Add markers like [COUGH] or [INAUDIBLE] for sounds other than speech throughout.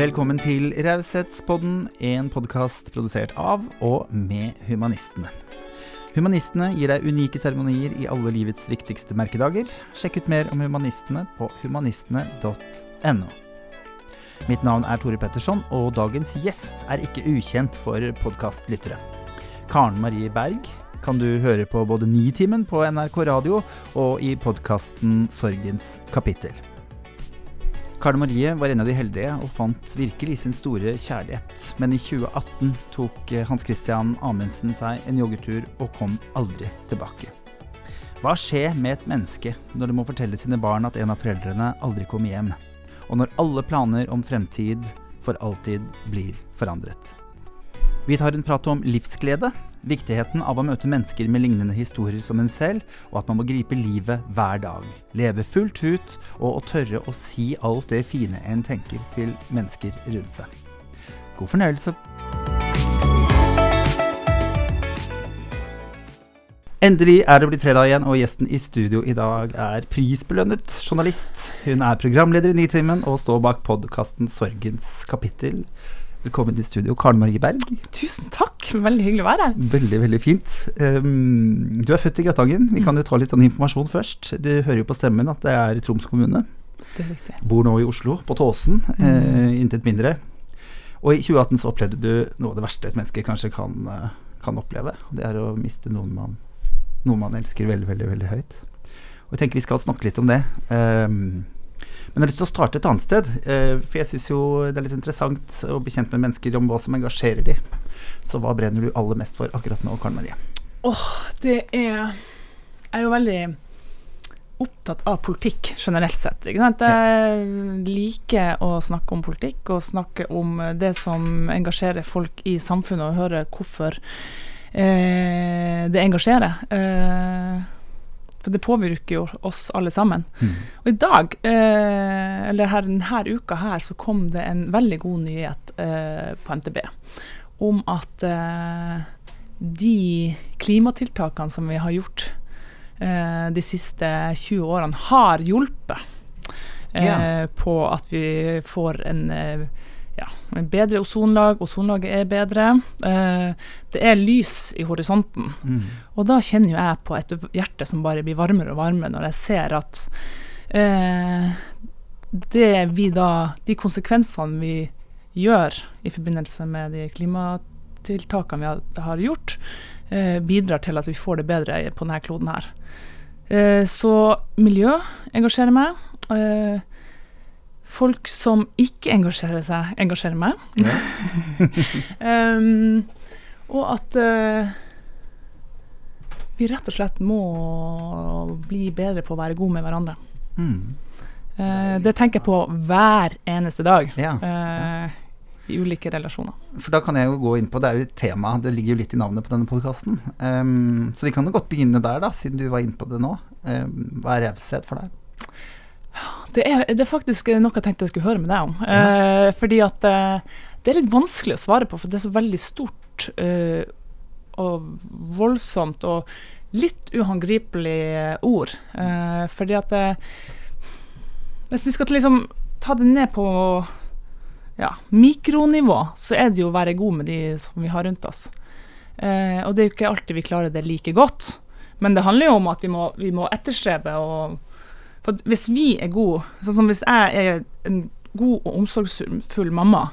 Velkommen til Raushetspodden, en podkast produsert av og med Humanistene. Humanistene gir deg unike seremonier i alle livets viktigste merkedager. Sjekk ut mer om Humanistene på humanistene.no. Mitt navn er Tore Petterson, og dagens gjest er ikke ukjent for podkastlyttere. Karen Marie Berg kan du høre på både Nitimen på NRK radio og i podkasten Sorgens kapittel. Karen Marie var en av de heldige og fant virkelig sin store kjærlighet. Men i 2018 tok Hans Christian Amundsen seg en joggetur og kom aldri tilbake. Hva skjer med et menneske når det må fortelle sine barn at en av foreldrene aldri kom hjem? Og når alle planer om fremtid for alltid blir forandret? Vi tar en prat om livsglede, viktigheten av å møte mennesker med lignende historier som en selv, og at man må gripe livet hver dag. Leve fullt ut, og å tørre å si alt det fine en tenker til mennesker rundt seg. God fornøyelse. Endelig er det blitt fredag igjen, og gjesten i studio i dag er prisbelønnet journalist. Hun er programleder i Nitimen og står bak podkasten Sorgens kapittel. Velkommen til studio, Karen Marie Berg. Tusen takk, veldig hyggelig å være her. Veldig, veldig fint. Um, du er født i Gratangen. Vi kan jo ta litt sånn informasjon først. Du hører jo på stemmen at det er Troms kommune. Det er riktig. Bor nå i Oslo, på Tåsen, mm. Uh, intet mindre. Og i 2018 så opplevde du noe av det verste et menneske kanskje kan, eh, kan oppleve. Det er å miste noen man, noen man elsker veldig, veldig, veldig høyt. Og jeg tenker vi skal snakke litt om det. Um, men jeg har lyst til å starte et annet sted. Eh, for jeg syns jo det er litt interessant å bli kjent med mennesker om hva som engasjerer de. Så hva brenner du aller mest for akkurat nå, Karen Marie? Åh, oh, det er Jeg er jo veldig opptatt av politikk generelt sett. Ikke sant? Jeg liker å snakke om politikk og snakke om det som engasjerer folk i samfunnet, og høre hvorfor eh, det engasjerer. Eh, for det påvirker jo oss alle sammen. Mm. Og i dag, eh, eller her, denne uka her, så kom det en veldig god nyhet eh, på NTB om at eh, de klimatiltakene som vi har gjort eh, de siste 20 årene, har hjulpet eh, ja. på at vi får en eh, ja, bedre ozonlag. Ozonlaget er bedre. Eh, det er lys i horisonten. Mm. Og da kjenner jo jeg på et hjerte som bare blir varmere og varmere når jeg ser at eh, det vi da De konsekvensene vi gjør i forbindelse med de klimatiltakene vi har, har gjort, eh, bidrar til at vi får det bedre på denne kloden her. Eh, så miljø engasjerer meg. Eh, folk som ikke engasjerer seg, engasjerer meg. Ja. um, [LAUGHS] og at uh, vi rett og slett må bli bedre på å være gode med hverandre. Mm. Uh, det tenker jeg på hver eneste dag. Ja. Uh, I ulike relasjoner. For da kan jeg jo gå inn på, Det er jo et tema, det ligger jo litt i navnet på denne podkasten. Um, så vi kan jo godt begynne der, da, siden du var inne på det nå. Um, hva er raushet for deg? Det er, det er, faktisk noe jeg tenkte jeg skulle høre med deg om. Ja. Eh, fordi at eh, det er litt vanskelig å svare på, for det er så veldig stort eh, og voldsomt og litt uhåndgripelig ord. Eh, fordi at eh, Hvis vi skal liksom ta det ned på ja, mikronivå, så er det jo å være god med de som vi har rundt oss. Eh, og det er jo ikke alltid vi klarer det like godt. Men det handler jo om at vi må, vi må etterstrebe og for hvis vi er gode, sånn som hvis jeg er en god og omsorgsfull mamma,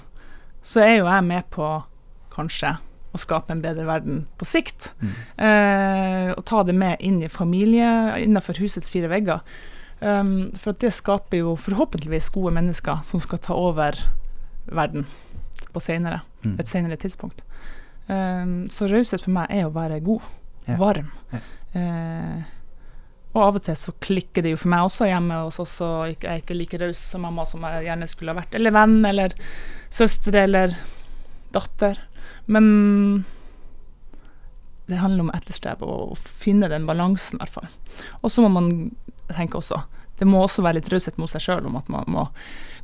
så er jo jeg med på kanskje å skape en bedre verden på sikt. Mm. Eh, og ta det med inn i familie, innenfor husets fire vegger. Um, for at det skaper jo forhåpentligvis gode mennesker som skal ta over verden på senere, mm. et senere tidspunkt. Um, så raushet for meg er å være god, ja. varm. Ja. Eh, og av og til så klikker det jo for meg også hjemme hos oss, og jeg er ikke like raus som mamma som jeg gjerne skulle ha vært. Eller venn, eller søster, eller datter. Men det handler om å etterstrebe og finne den balansen, i hvert fall. Og så må man tenke også Det må også være litt raushet mot seg sjøl om at man må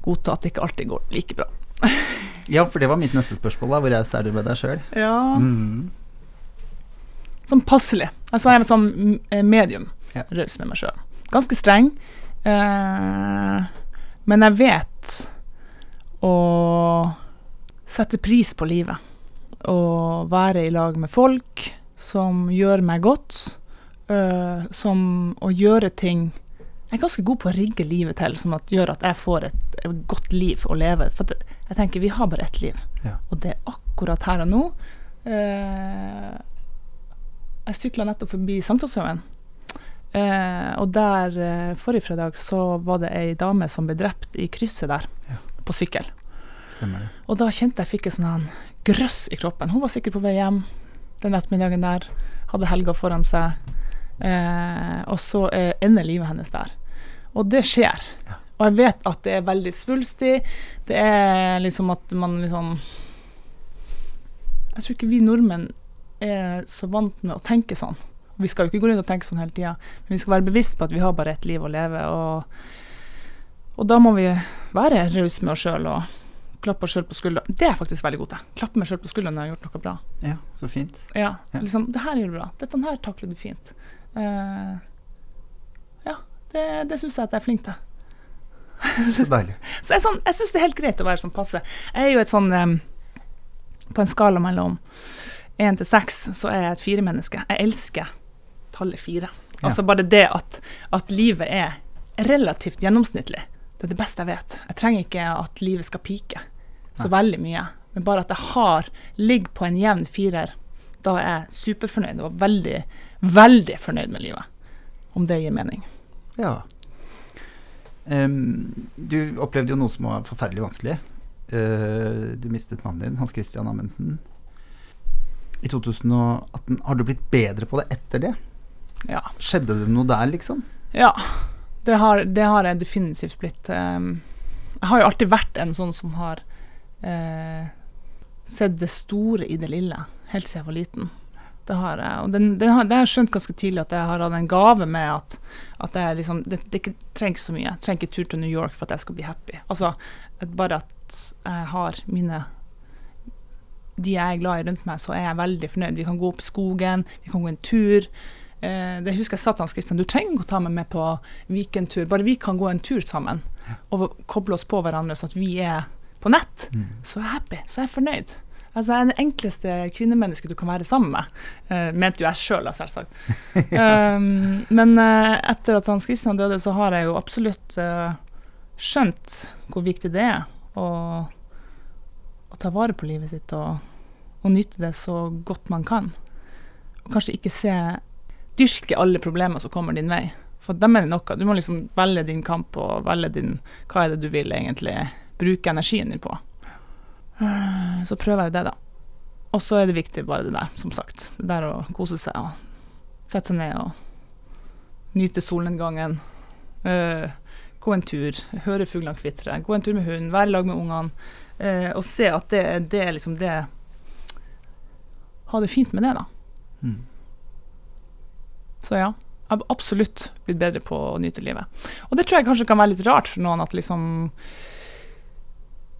godta at det ikke alltid går like bra. [LAUGHS] ja, for det var mitt neste spørsmål. da Hvor raus er du med deg sjøl? Ja. Mm. Sånn passelig. Altså jeg er et sånn eh, medium ja. raus med meg sjøl. Ganske streng, eh, men jeg vet å sette pris på livet. Og være i lag med folk som gjør meg godt. Eh, som å gjøre ting Jeg er ganske god på å rigge livet til som at, gjør at jeg får et, et godt liv å leve. For jeg tenker vi har bare ett liv, Ja. og det er akkurat her og nå. Eh, jeg sykla nettopp forbi Sankthanshaugen. Eh, og der eh, forrige fredag så var det ei dame som ble drept i krysset der, Ja. på sykkel. Stemmer det. Og da kjente jeg fikk et sånn grøss i kroppen. Hun var sikkert på vei hjem den ettermiddagen der, hadde helga foran seg, eh, og så ender livet hennes der. Og det skjer. Ja. Og jeg vet at det er veldig svulstig. Det er liksom at man liksom Jeg tror ikke vi nordmenn er så vant med å tenke sånn. Vi skal jo ikke gå rundt og tenke sånn hele tida, men vi skal være bevisst på at vi har bare ett liv å leve. Og, og da må vi være rause med oss sjøl og klappe oss sjøl på skuldra. Det er jeg faktisk veldig god til. Klappe meg sjøl på skuldra når jeg har gjort noe bra. Ja, så fint. Ja, liksom, det her gjør du bra. Dette her takler du fint. Uh, ja, det, det syns jeg at jeg er flink til. Så deilig. [LAUGHS] Så jeg, sånn, jeg syns det er helt greit å være sånn passe. Jeg er jo et sånn um, På en skala mellom én til seks, så er jeg et firemenneske. Jeg elsker tallet fire. Ja. Altså bare det at, at livet er relativt gjennomsnittlig. Det er det beste jeg vet. Jeg trenger ikke at livet skal pike så Nei. veldig mye. Men bare at jeg har ligger på en jevn firer, da er jeg superfornøyd og veldig, veldig fornøyd med livet. Om det gir mening. Ja. Um, du opplevde jo noe som var forferdelig vanskelig. Uh, du mistet mannen din, Hans Christian Amundsen. I 2018. Har du blitt bedre på det etter det? Skjedde det noe der, liksom? Ja, det har, det har jeg definitivt blitt. Um, jeg har jo alltid vært en sånn som har uh, sett det store i det lille, helt siden jeg var liten. Det har jeg, og den, den har, det har jeg skjønt ganske tidlig, at jeg har hatt en gave med at, at jeg liksom, det, det ikke trengs så mye. Jeg trenger ikke tur til New York for at jeg skal bli happy. Altså, bare at jeg har mine de jeg er glad i rundt meg, så er jeg veldig fornøyd. Vi kan gå opp i skogen, vi kan gå en tur. Eh, det husker jeg sa til Hans Christian, du trenger ikke å ta meg med på weekendtur, bare vi kan gå en tur sammen og koble oss på hverandre sånn at vi er på nett, så er jeg happy, så er jeg fornøyd. Altså, jeg er det enkleste kvinnemennesket du kan være sammen med, eh, mente jo jeg sjøl, selvsagt. [LAUGHS] um, men eh, etter at Hans Christian døde, så har jeg jo absolutt eh, skjønt hvor viktig det er å, å ta vare på livet sitt og, og nyte det så godt man kan. Og kanskje ikke se Dyrke alle problemer som kommer din vei. For dem er det noe. Du må liksom velge din kamp og velge din Hva er det du vil egentlig bruke energien din på? Så prøver jeg jo det, da. Og så er det viktig bare det der, som sagt. Det der å kose seg og sette seg ned og nyte solnedgangen. Uh, gå en tur, høre fuglene kvitre, gå en tur med hunden, være i lag med ungene. Uh, og se at det, det er liksom det Ha det fint med det, da. Mm. Så ja, jeg har absolutt blitt bedre på å nyte livet. Og det tror jeg kanskje kan være litt rart for noen at liksom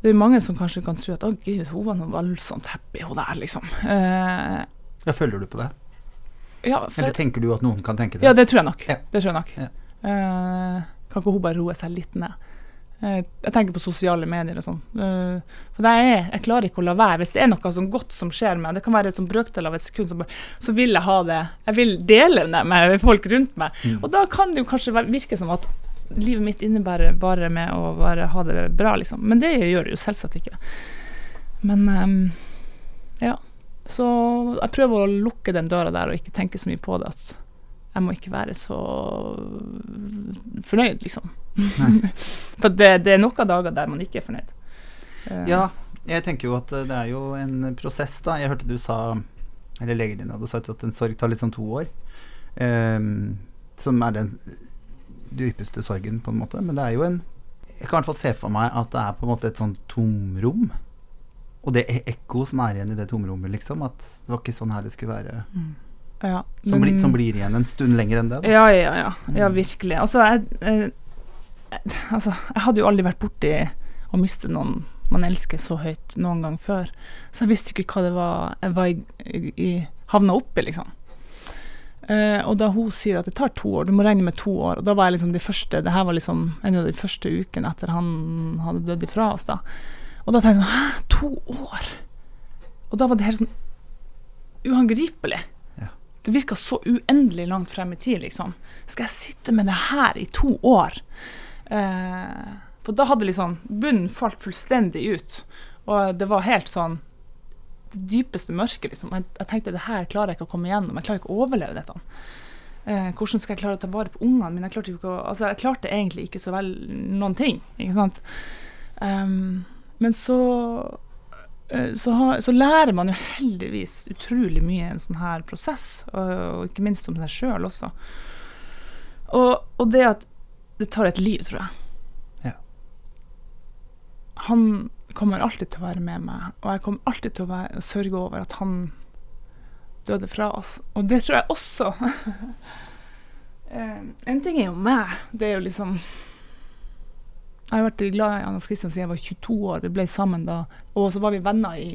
Det er mange som kanskje kan tro at å gud, hun var noe voldsomt happy, hun der, liksom. Eh, Ja, føler du på det? ja, for, Eller tenker du at noen kan tenke det? ja, det tror jeg nok. Ja. Det tror jeg nok. Ja. Eh, kan ikke hun bare roe seg litt ned? Eh, jeg tenker på sosiale medier og sånn. Eh, for det er, jeg klarer ikke å la være. Hvis det er noe sånn godt som skjer med meg, det kan være et sånn brøkdel av et sekund, bare, så vil jeg ha det. Jeg vil dele det med folk rundt meg. Mm. Og da kan det jo kanskje virke som at livet mitt innebærer bare med å bare ha det bra, liksom. Men det gjør det jo selvsagt ikke. Men um, ja. Så jeg prøver å lukke den døra der og ikke tenke så mye på det. At jeg må ikke være så fornøyd, liksom. [LAUGHS] For det, det er av dager der man ikke er fornøyd. Uh, Ja, jeg tenker jo at eh, det er jo en prosess, da. Jeg hørte du sa, eller legen din hadde sagt at en sorg tar liksom to år. Um, som er den dypeste sorgen, på en måte. Men det er jo en Jeg kan i hvert fall se for meg at det er på en måte et sånn tomrom. Og det er ekko som er igjen i det tomrommet, liksom. At det var ikke sånn her det skulle være. ja, Som, blir, men- som blir igjen en stund lenger enn det. Da. Ja, ja, ja. ja Mm. virkelig. Altså jeg, eh, altså, jeg hadde jo aldri vært borti å miste noen man elsker så høyt noen gang før. Så jeg visste ikke hva det var jeg var i, i, havna oppi, liksom. Eh, og da hun sier at det tar to år, du må regne med to år, og da var jeg liksom de første Det her var liksom en av de første ukene etter han hadde dødd ifra oss, da. Og da tenkte jeg sånn Hæ, to år? Og da var det helt sånn uangripelig. Ja. Det virka så uendelig langt frem i tid, liksom. Skal jeg sitte med det her i to år? Eh, for da hadde liksom bunnen falt fullstendig ut. Og det var helt sånn Det dypeste mørket, liksom. Jeg, jeg tenkte det her klarer jeg ikke å komme igjennom. Jeg klarer ikke å overleve dette. Eh, hvordan skal jeg klare å ta vare på ungene mine? Jeg klarte, å, altså, jeg klarte egentlig ikke så vel noen ting. Ikke sant? Um, men så eh, så, ha, så lærer man jo heldigvis utrolig mye i en sånn her prosess, og, og ikke minst om seg sjøl også. Og, og det at det tar et liv, tror jeg. Ja. Han kommer alltid til å være med meg, og jeg kommer alltid til å, være, sørge over at han døde fra oss. Og det tror jeg også. [LAUGHS] Eh, en ting er jo meg. Det er jo liksom Jeg har vært glad i Anders Kristian siden jeg var 22 år. Vi ble sammen da. Og så var vi venner i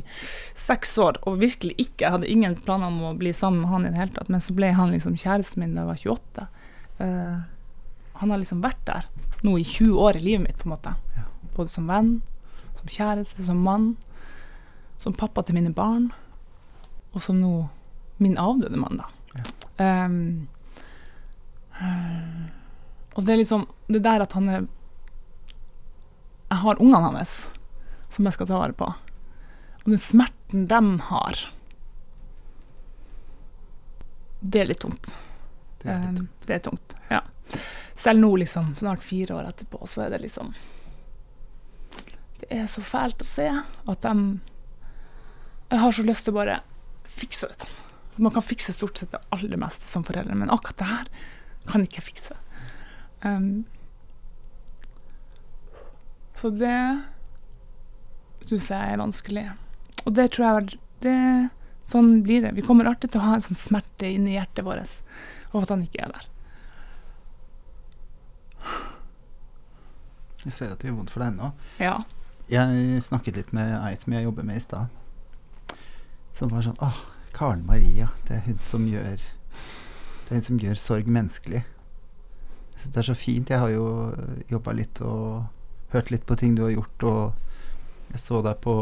seks år, og virkelig ikke. Jeg hadde ingen planer om å bli sammen med han i det hele tatt. Men så ble han liksom kjæresten min da jeg var 28. Eh, han har liksom vært der nå i 20 år i livet mitt, på en måte. Ja. Både som venn, som kjæreste, som mann, som pappa til mine barn, og som nå min avdøde mann, da. Ja. Eh, og det er liksom det der at han er Jeg har ungene hans som jeg skal ta vare på. Og den smerten de har, det er litt tungt. Det er litt Ehm, det er tungt, ja. Selv nå, liksom, snart fire år etterpå, så er det liksom Det er så fælt å se at de Jeg har så lyst til å bare fikse dette. Man kan fikse stort sett det aller meste som foreldre, men akkurat det her kan ikke jeg fikse. Um, så det syns jeg er vanskelig. Og det tror jeg er- det, Sånn blir det. Vi kommer alltid til å ha en sånn smerte inni hjertet vårt over at han ikke er der. Jeg ser at det gjør vondt for deg ennå. Ja. Jeg snakket litt med ei som jeg jobber med i stad. Som var sånn Åh, Karen Maria. Det er hun som gjør Det er hun som gjør sorg menneskelig. Jeg synes det er så fint. Jeg har jo jobba litt og hørt litt på ting du har gjort, og jeg så deg på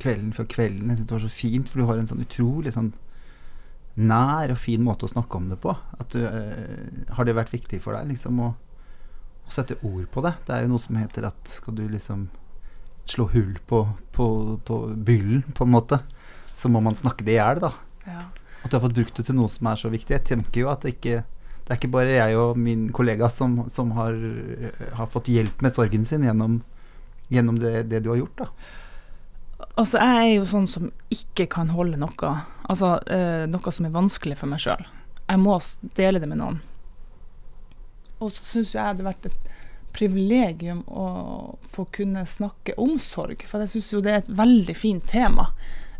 kvelden før kvelden. Jeg synes det var så fint, for du har en sånn utrolig sånn nær og fin måte å snakke om det på. At du, eh, har det vært viktig for deg liksom å, å sette ord på det? Det er jo noe som heter at skal du liksom slå hull på, på, på byllen, på en måte, så må man snakke det i hjel, da. ja. At du har fått brukt det til noe som er så viktig. Jeg tenker jo at det ikke det er ikke bare jeg og min kollega som, som har, har fått hjelp med sorgen sin gjennom, gjennom det, det du har gjort, da. Altså, jeg er jo sånn som ikke kan holde noe Altså, eh, noe som er vanskelig for meg sjøl. Jeg må dele det med noen. Og så syns jeg det hadde vært et privilegium å få kunne snakke om sorg, for jeg syns jo det er et veldig fint tema.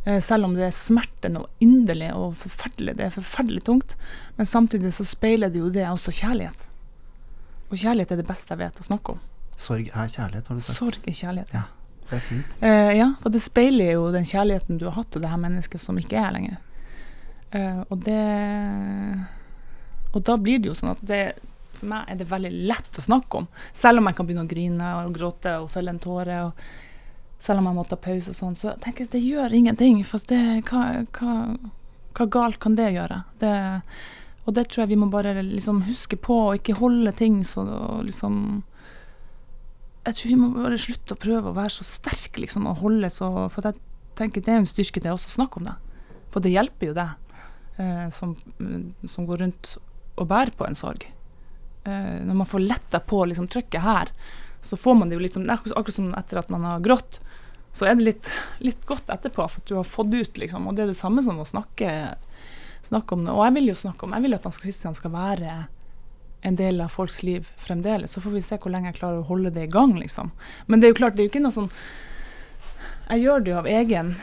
Eh, selv om det er smertende og inderlig og forferdelig. Det er forferdelig tungt. Men samtidig så speiler det jo det også kjærlighet. Og kjærlighet er det beste jeg vet å snakke om. Sorg er kjærlighet, har du sagt. Sorg er kjærlighet. Ja, det er fint. Eh, ja, for det speiler jo den kjærligheten du har hatt til det her mennesket som ikke er lenger. Eh, og det Og da blir det jo sånn at det For meg er det veldig lett å snakke om. Selv om jeg kan begynne å grine og gråte og felle en tåre. Selv om jeg må ta pause og sånn, så jeg tenker jeg det gjør ingenting. For det, hva, hva, hva galt kan det gjøre? Det, og det tror jeg vi må bare liksom huske på, og ikke holde ting så liksom jeg tror vi må bare slutte å prøve å være så sterk, liksom, og holde så For jeg tenker det er en styrke det også å snakke om det. For det hjelper jo deg eh, som, som går rundt og bærer på en sorg. Eh, når man får letta på liksom, trykket her, så får man det jo litt som akkurat, som etter at man har grått. Så er det litt, litt godt etterpå, for at du har fått ut, liksom. Og det er det samme som å snakke, snakke om det. Og jeg vil jo snakke om Jeg vil at Hans Christian skal være en del av folks liv fremdeles. Så får vi se hvor lenge jeg klarer å holde det i gang, liksom. Men det er jo klart, det er jo ikke noe sånn Jeg gjør det jo av egen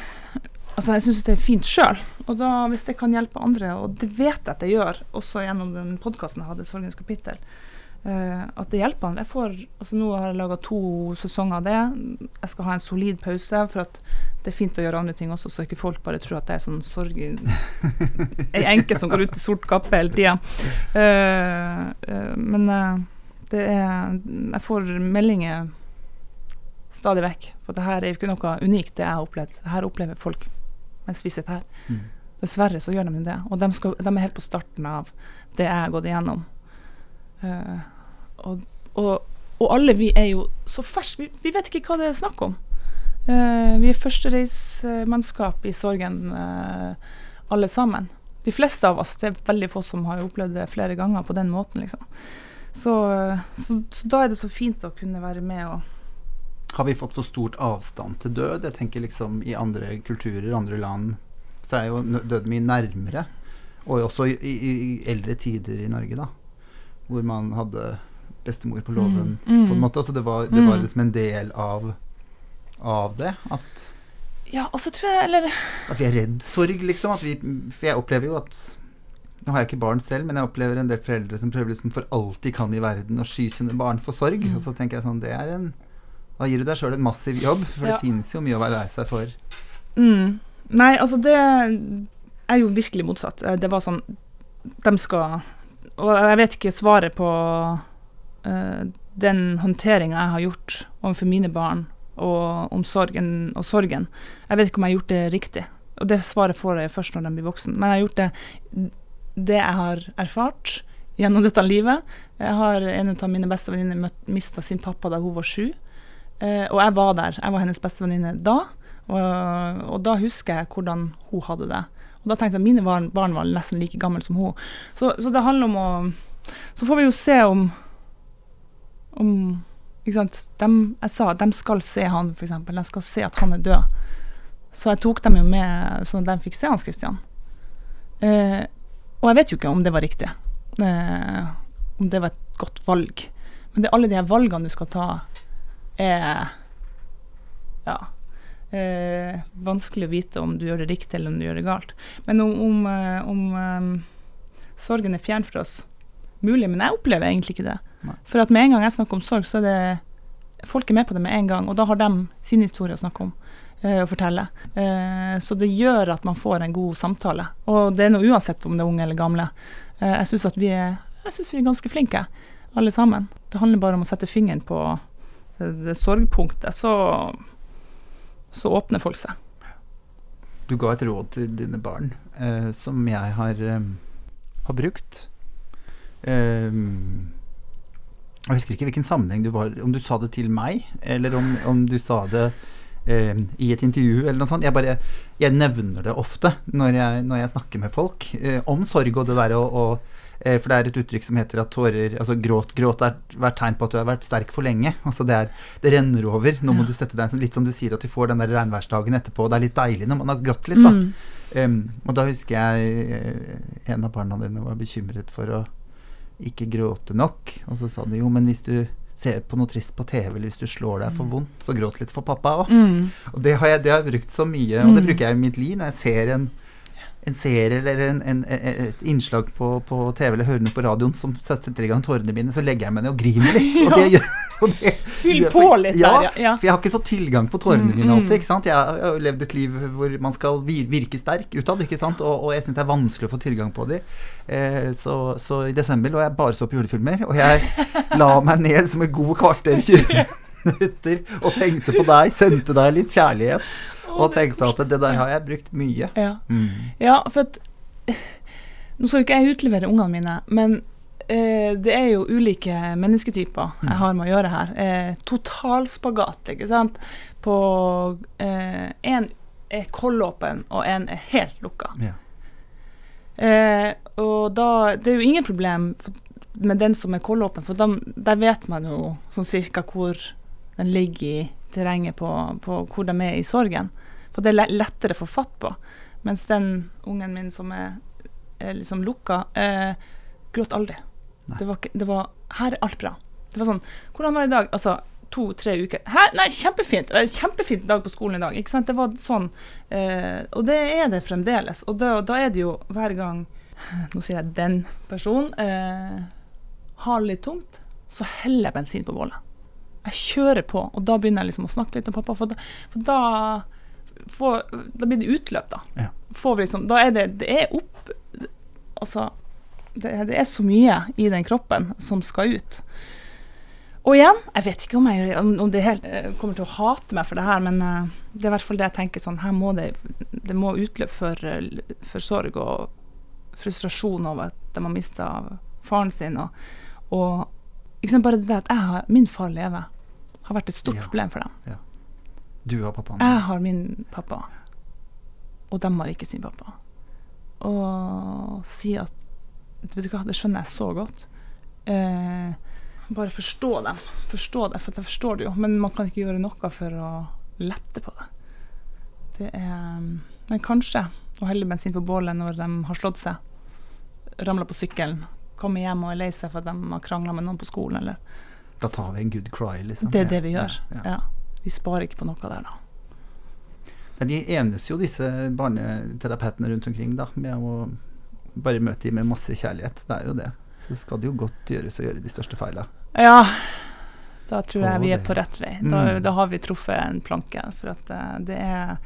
Altså, jeg syns det er fint sjøl. Og da, hvis det kan hjelpe andre, og det vet jeg at det gjør, også gjennom den podkasten jeg hadde, 'Sorgens kapittel', uh, at det hjelper andre. Jeg får, altså Nå har jeg laga to sesonger av det. Jeg skal ha en solid pause, for at det er fint å gjøre andre ting også, så ikke folk bare tror at det er sånn sorg Ei [LAUGHS] enke som går ut i sort kappe hele tida. men eh, det er Jeg får meldinger stadig vekk. For det her er jo ikke noe unikt, det jeg har opplevd. Det her opplever folk mens vi sitter her. Mm. Dessverre så gjør de det. Og de, skal, de er helt på starten av det jeg har gått igjennom. Uh, og, og, og alle vi er jo så ferske. Vi, vi vet ikke hva det er snakk om. Uh, vi er førstereismannskap i sorgen, uh, alle sammen. De fleste av oss. Det er veldig få som har opplevd det flere ganger på den måten, liksom. Så, så, så da er det så fint å kunne være med og Har vi fått for stort avstand til død? Jeg tenker liksom I andre kulturer, andre land, så er jo død mye nærmere. Og også i, i, i eldre tider i Norge, da. Hvor man hadde bestemor på låven, Mm, mm. på en måte. Så det var, det var Mm. liksom en del av, av det. At, Ja, og så tror jeg Eller at vi er redd sorg, liksom. At vi, for jeg opplever jo at Nå har jeg ikke barn selv, men jeg opplever en del foreldre som prøver liksom for alt de kan i verden å sky sine barn for sorg. Mm. Og så tenker jeg sånn Det er en Da gir du deg sjøl en massiv jobb, for Ja. det finnes jo mye å være lei seg for. Mm. Nei, altså det er jo virkelig motsatt. Eh, Det var sånn De skal Og jeg vet ikke svaret på uh, den håndteringa jeg har gjort overfor mine barn og om sorgen og sorgen. Jeg vet ikke om jeg har gjort det riktig. Og det svaret får jeg først når de blir voksen. Men jeg har gjort det det jeg har erfart gjennom dette livet. Jeg har En av mine beste venninner mista sin pappa da hun var sju. Eh, og jeg var der. Jeg var hennes beste venninne da. Og, og da husker jeg hvordan hun hadde det. Og da tenkte jeg at mine barn, barn var nesten like gamle som hun. Så, så det handler om å Så får vi jo se om om ikke sant? Dem, jeg sa at de skal se han, f.eks. De skal se at han er død. Så jeg tok dem jo med sånn at de fikk se Hans Christian. Eh, og jeg vet jo ikke om det var riktig. Eh, om det var et godt valg. Men det er alle de her valgene du skal ta, er ja, eh, vanskelig å vite om du gjør det riktig eller om du gjør det galt. Men om, om, eh, om eh, sorgen er fjern for oss Mulig, men jeg opplever egentlig ikke det. Nei. For at med en gang jeg snakker om sorg, så er det folk er med på det med en gang, og da har de sin historie å snakke om eh, og fortelle. Eh, så det gjør at man får en god samtale. Og det er noe uansett om det er unge eller gamle. Eh, jeg syns vi vi er ganske flinke, alle sammen. Det handler bare om å sette fingeren på det, sorgpunktet, så, så åpner folk seg. Du ga et råd til dine barn eh, som jeg har, eh, har brukt. Eh, jeg husker ikke hvilken sammenheng du var Om du sa det til meg, eller om, om du sa det eh, i et intervju, eller noe sånt. Jeg bare Jeg nevner det ofte når jeg, når jeg snakker med folk eh, om sorg og det der å For det er et uttrykk som heter at tårer Altså gråt, gråt er hvert tegn på at du har vært sterk for lenge. Altså det er Det renner over. Nå må Ja. du sette deg Litt som du sier at du får den der regnværsdagen etterpå. Det er litt deilig når man har grått litt, da. Mm. Um, og da husker jeg eh, en av barna dine var bekymret for å ikke gråte nok. Og så sa du jo, men hvis du ser på noe trist på TV, eller hvis du slår deg for vondt, så gråt litt for pappa òg. Mm. Og det har, jeg, det har jeg brukt så mye, og det Mm. bruker jeg i mitt liv når jeg ser en, en serie eller en, en, et innslag på, på TV eller hører noe på radioen som setter i gang tårene mine, så legger jeg meg ned og griner litt. [LAUGHS] Og det gjør [LAUGHS] og det, Fyll på litt ja, der, ja. for jeg har ikke så tilgang på tårene Mm, mine alltid. mm. ikke sant? Jeg har jo levd et liv hvor man skal virke sterk utad, ikke sant? Og, og jeg syns det er vanskelig å få tilgang på de. Eh, så, så i desember lå jeg bare så på julefilmer, og jeg la meg ned som et god kvarter 20 [LAUGHS] minutter og tenkte på deg, sendte deg litt kjærlighet, og tenkte at det der har jeg brukt mye. Ja. Mm. Ja, for at Nå skal jo ikke jeg utlevere ungene mine, men eh, det er jo ulike mennesketyper Mm. jeg har med å gjøre her. Eh, totalspagat, ikke sant. På Én er kollåpen, og én er helt lukka. Ja. Eh, og da Det er jo ingen problem med den som er kollåpen, for da, der vet man jo sånn cirka hvor den ligger i terrenget på, på hvor de er i sorgen. For det er lettere å få fatt på. Mens den ungen min som er, er liksom lukka, eh, gråt aldri. Det var, det var Her er alt bra. Det var sånn Hvordan var det i dag? Altså to-tre uker. Hæ? Nei, kjempefint! Kjempefint dag på skolen i dag. Ikke sant? Det var sånn. Eh, og det er det fremdeles. Og da, da er det jo hver gang Nå sier jeg den personen eh, har det litt tungt, så heller jeg bensin på bålet. Jeg kjører på, og da begynner jeg liksom å snakke litt om pappa. For da, for da, får, da blir det utløp, da. Ja. Får vi liksom, da er det, det er opp Altså, det, det er så mye i den kroppen som skal ut. Og igjen, jeg vet ikke om, jeg, om, det helt, eh, kommer til å hate meg for det her, men eh, det er i hvert fall det jeg tenker sånn Her må det, det må utløp for, for sorg og frustrasjon over at de har mista faren sin. Og, og ikke sant, bare det at jeg har, min far lever, har vært et stort Ja. problem for dem. Du har pappaen. Jeg har min pappa, og de har ikke sin pappa. Og si at Vet du hva, det skjønner jeg så godt. Eh, bare forstå dem. Forstå det, for jeg forstår det jo, men man kan ikke gjøre noe for å lette på det. Det er Men kanskje å helle bensin på bålet når de har slått seg, ramla på sykkelen, kommer hjem og er lei seg for at de har krangla med noen på skolen, eller Da tar vi en good cry, liksom. Det er det vi gjør. Ja, ja. Vi sparer ikke på noe der, da. De enes jo, disse barneterapeutene rundt omkring, da, med å bare møte dem med masse kjærlighet. Det er jo det. Så skal det jo godt gjøres å gjøre de største feila. Ja, da tror jeg vi er på rett vei. Da, Mm. da har vi truffet en planke. For at eh, det er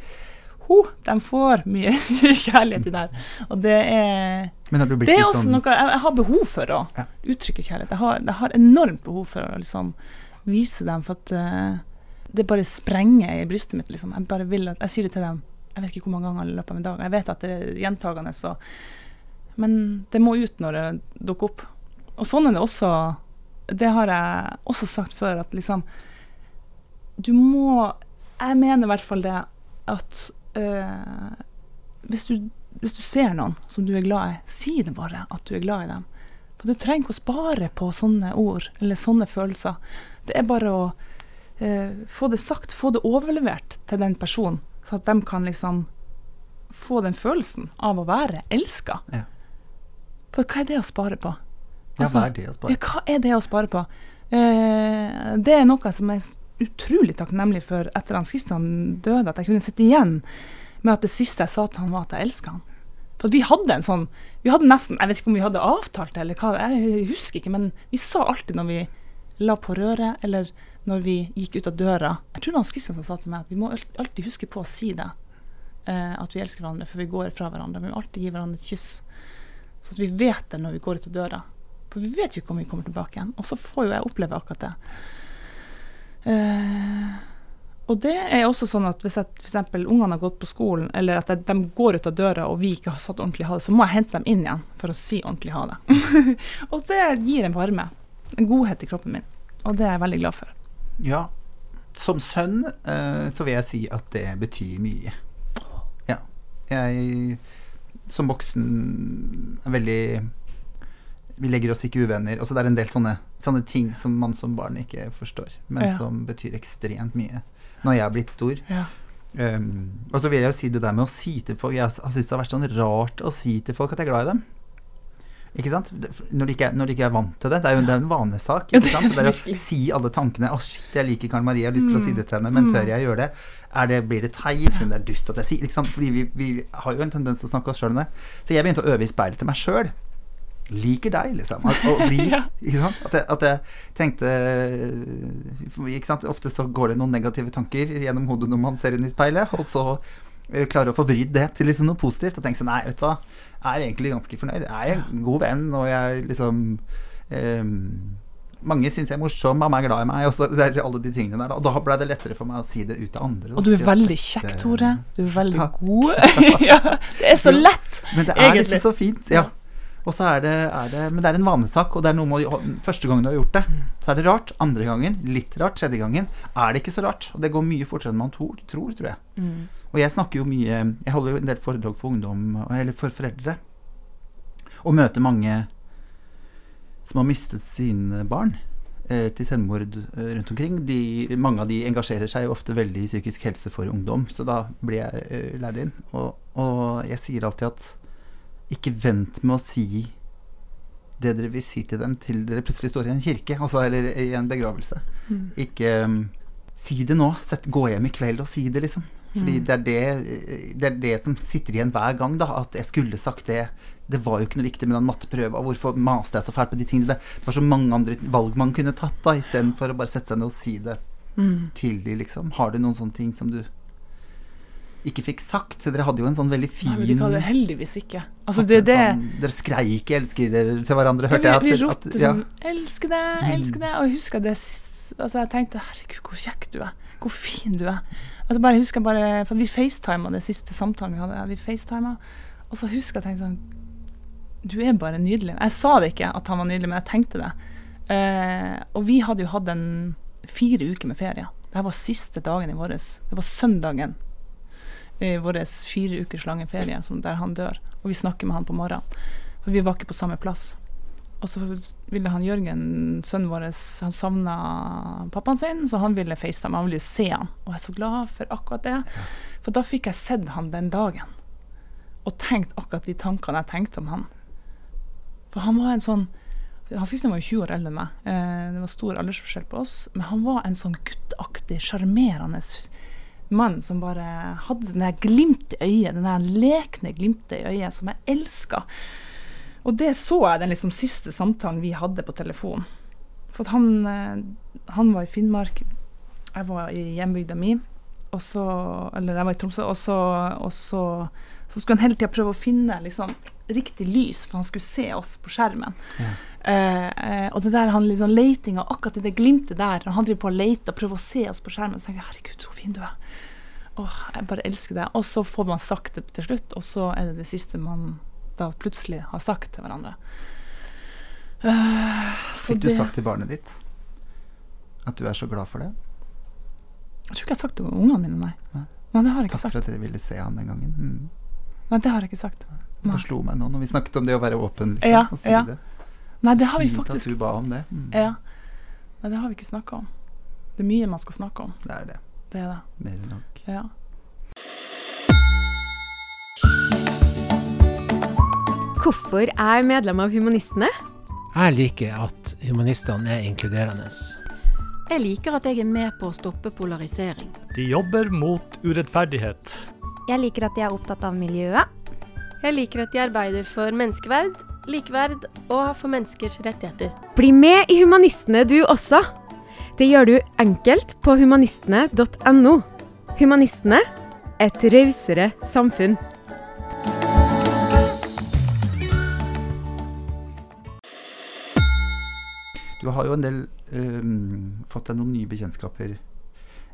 ho, De får mye [LAUGHS] kjærlighet i der. Og det er Det er også sånn noe jeg, har behov for å uttrykke kjærlighet. Jeg har, jeg har enormt behov for å liksom vise dem, for at eh, det bare sprenger i brystet mitt. Liksom. Jeg bare vil at, jeg sier det til dem jeg vet ikke hvor mange ganger i løpet av en dag. Jeg vet at det er gjentagende, så Men det må ut når det dukker opp. Og sånn er det også Det har jeg også sagt før, at liksom Du må Jeg mener i hvert fall det at øh, hvis, du, hvis du ser noen som du er glad i, si det bare at du er glad i dem. For du trenger ikke å spare på sånne ord eller sånne følelser. Det er bare å eh, få det sagt, få det overlevert til den personen, så at de kan liksom få den følelsen av å være elska. Ja. For hva er det å spare på? Ja, Altså, hva er det å Ja, spare? hva er det å spare på? Eh, det er noe som jeg er utrolig takknemlig for etter at Kristian døde, at jeg kunne sitte igjen med at det siste jeg sa til han var at jeg elska han. For vi hadde en sånn Vi hadde nesten Jeg vet ikke om vi hadde avtalt det, eller hva, jeg husker ikke, men vi sa alltid når vi la på røret, eller når vi gikk ut av døra Jeg tror det var Hans Kristiansen som sa til meg at vi må alltid huske på å si det. Eh, at vi elsker hverandre før vi går fra hverandre. Vi må alltid gi hverandre et kyss. Så at vi vet det når vi går ut av døra. For vi vet jo ikke om vi kommer tilbake igjen. Og så får jo jeg oppleve akkurat det. Eh, og det er også sånn at hvis f.eks. ungene har gått på skolen, eller at de går ut av døra og vi ikke har satt ordentlig ha det, så må jeg hente dem inn igjen for å si ordentlig ha det. [LAUGHS] og det gir en varme. En godhet i kroppen min. Og det er jeg veldig glad for. Ja. Som sønn eh, så vil jeg si at det betyr mye. Ja. Jeg som voksen er veldig Vi legger oss ikke uvenner. Også det er en del sånne, sånne ting som man som barn ikke forstår, men Ja. som betyr ekstremt mye når jeg er blitt stor. Ja. Um, og så vil jeg jo si det der med å si til folk Jeg har syntes det har vært sånn rart å si til folk at jeg er glad i dem. Ikke sant? Når de ikke, er- når de ikke er vant til det. Det er jo det er en vanesak. Ikke sant? Det er å si alle tankene 'Å, shit, jeg liker Karen Marie, jeg har lyst til å si Mm. det til henne', men Mm. tør jeg gjøre det? Det blir det teit? Hun det er dust at jeg sier Ikke sant? Fordi vi, vi har jo en tendens til å snakke oss sjøl om det. Så jeg begynte å øve i speilet til meg sjøl. Liker deg, liksom. At, bli? [LAUGHS] At, jeg, at jeg tenkte sant? Ofte så går det noen negative tanker gjennom hodet når man ser inn i speilet, og så eh, klarer å få vridd det til liksom noe positivt. Og tenke sånn Nei, vet du hva, jeg er egentlig ganske fornøyd. Jeg er en god venn, og jeg liksom ehm, mange syns jeg er morsom, mamma er glad i meg. Og så det er alle de tingene der. Og da ble det lettere for meg å si det ut til andre. da. Og du er veldig kjekk, Tore. Du er veldig Takk. god. [LAUGHS] ja, det er så lett, lett. Men det er egentlig. liksom så fint. Ja. Og så er det, er det Men det er en vanesak, og det er noe med å- Første gangen du har gjort det, så er det rart. Andre gangen litt rart. Tredje gangen er det ikke så rart. Og det går mye fortere enn man tror, tror, tror jeg. Mm. Og jeg snakker jo mye Jeg holder jo en del foredrag for ungdom, eller for foreldre. Og møter mange som har mistet sine barn eh, til selvmord eh, rundt omkring. De, mange av de engasjerer seg jo ofte veldig i psykisk helse for ungdom, så da blir jeg eh, leid inn. Og, og jeg sier alltid at ikke vent med å si det dere vil si til dem til dere plutselig står i en kirke, altså, eller i en begravelse. Mm. Ikke um, si det nå. Sett, gå hjem i kveld og si det, liksom. Fordi Mm. det, er det, det er det som sitter igjen hver gang, da. At jeg skulle sagt det. Det var jo ikke noe viktig med den matteprøva. Hvorfor maste jeg så fælt på de tingene? Det var så mange andre valg man kunne tatt, da, istedenfor å bare sette seg ned og si det Mm. til de, liksom. Har du noen sånne ting som du ikke fikk sagt. Dere hadde jo en sånn veldig fin Nei, men det heldigvis ikke. Altså, det det sånn, Dere skreik 'elsker til hverandre, hørte jeg. vi, vi ropte at- ja. sånn 'elsker deg, Mm. elsker deg'. Og jeg husker det altså, Jeg tenkte 'herregud, hvor kjekk du er'. Hvor fin du er. Altså, bare, jeg husker bare, for Vi facetima det siste samtalen vi hadde. Vi facetima, og så husker jeg tenkte sånn Du er bare nydelig. Jeg sa det ikke at han var nydelig, men jeg tenkte det. Uh, og vi hadde jo hatt en fire uker med ferie. Dette var siste dagen i våres. Det var søndagen i vår fire ukers lange ferie der han dør. Og vi snakker med han på morgenen. For vi var ikke på samme plass. Og så ville han Jørgen, sønnen vår, han savna pappaen sin, så han ville FaceTime. Han ville se han. Og jeg er så glad for akkurat det. For da fikk jeg sett han den dagen. Og tenkt akkurat de tankene jeg tenkte om han. For han var en sånn Han Kristian var jo 20 år eldre enn meg. Eh, det var stor aldersforskjell på oss. Men han var en sånn guttaktig, sjarmerende mann som bare hadde den der glimt i øyet, den der lekne glimtet i øyet som jeg elska. Og det så jeg den liksom siste samtalen vi hadde på telefon. For han, eh, han var i Finnmark, jeg var i hjembygda mi, og så, eller jeg var i Tromsø, og så, og så, så skulle han hele tida prøve å finne liksom, riktig lys, for han skulle se oss på skjermen. Ja. Eh, eh, og det der han liksom letinga, akkurat i det glimtet der, når han driver på og leter og prøver å se oss på skjermen, så tenker jeg herregud, så fin du er. Åh, jeg bare elsker det. Og så får man sagt det til slutt, og så er det det siste man da plutselig har sagt til hverandre. Uh, Fikk du det- sagt til barnet ditt at du er så glad for det? Jeg tror ikke jeg har sagt det til ungene mine, nei. Nei. Nei, det har jeg ikke Takk sagt. for at dere ville se han den gangen. Mm. Nei, det har jeg ikke sagt. Nei. Bare slo meg nå når vi snakket om det å være åpen liksom, Ja, og si ja. det. Nei, det har vi Fint faktisk at du ba om det. Mm. Ja. Nei, det har vi ikke snakka om. Det er mye man skal snakke om. Det er det. Det er det. Mer enn nok. Ja. Hvorfor er jeg medlem av Humanistene? Jeg liker at humanistene er inkluderende. Jeg liker at jeg er med på å stoppe polarisering. De jobber mot urettferdighet. Jeg liker at de er opptatt av miljøet. Jeg liker at de arbeider for menneskeverd, likeverd og for menneskers rettigheter. Bli med i Humanistene du også! Det gjør du enkelt på humanistene.no. Humanistene et rausere samfunn. Du har jo en del um, fått deg noen nye bekjentskaper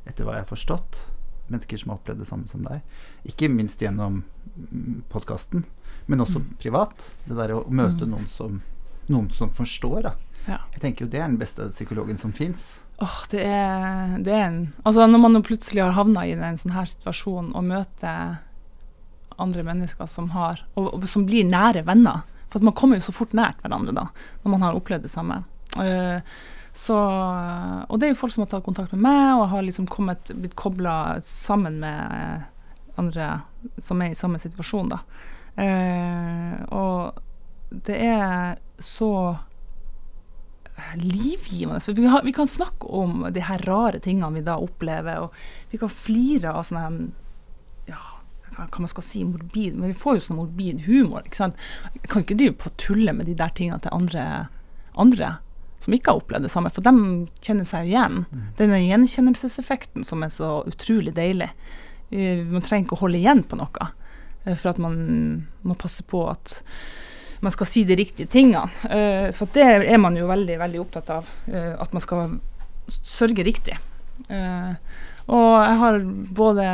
etter hva jeg har forstått. Mennesker som har opplevd det samme som deg. Ikke minst gjennom podkasten, men også privat. Det der å møte Mm. noen, som, noen som forstår. Da. Ja. Jeg tenker jo det er den beste psykologen som fins. Oh, det er, det er en Altså, når man plutselig har havna i en sånn her situasjon og møter andre mennesker som har og, og som blir nære venner For at man kommer jo så fort nært hverandre da, når man har opplevd det samme. Eh, så, og det er jo folk som har tatt kontakt med meg og har liksom kommet, blitt kobla sammen med andre som er i samme situasjon, da. Eh, og det er så livgivende. Vi, har, vi kan snakke om de her rare tingene vi da opplever, og vi kan flire av sånne ja, hva, man skal si, morbid Men vi får jo sånn morbid humor. ikke sant? Jeg kan ikke drive på å tulle med de der tingene til andre, andre som ikke har opplevd det samme, for de kjenner seg igjen. Denne gjenkjennelseseffekten som er så utrolig deilig. Eh, Man trenger ikke å holde igjen på noe, eh, for at man må passe på at man skal si de riktige tingene. Eh, for det er man jo veldig, veldig opptatt av. at man skal sørge riktig. Og jeg har både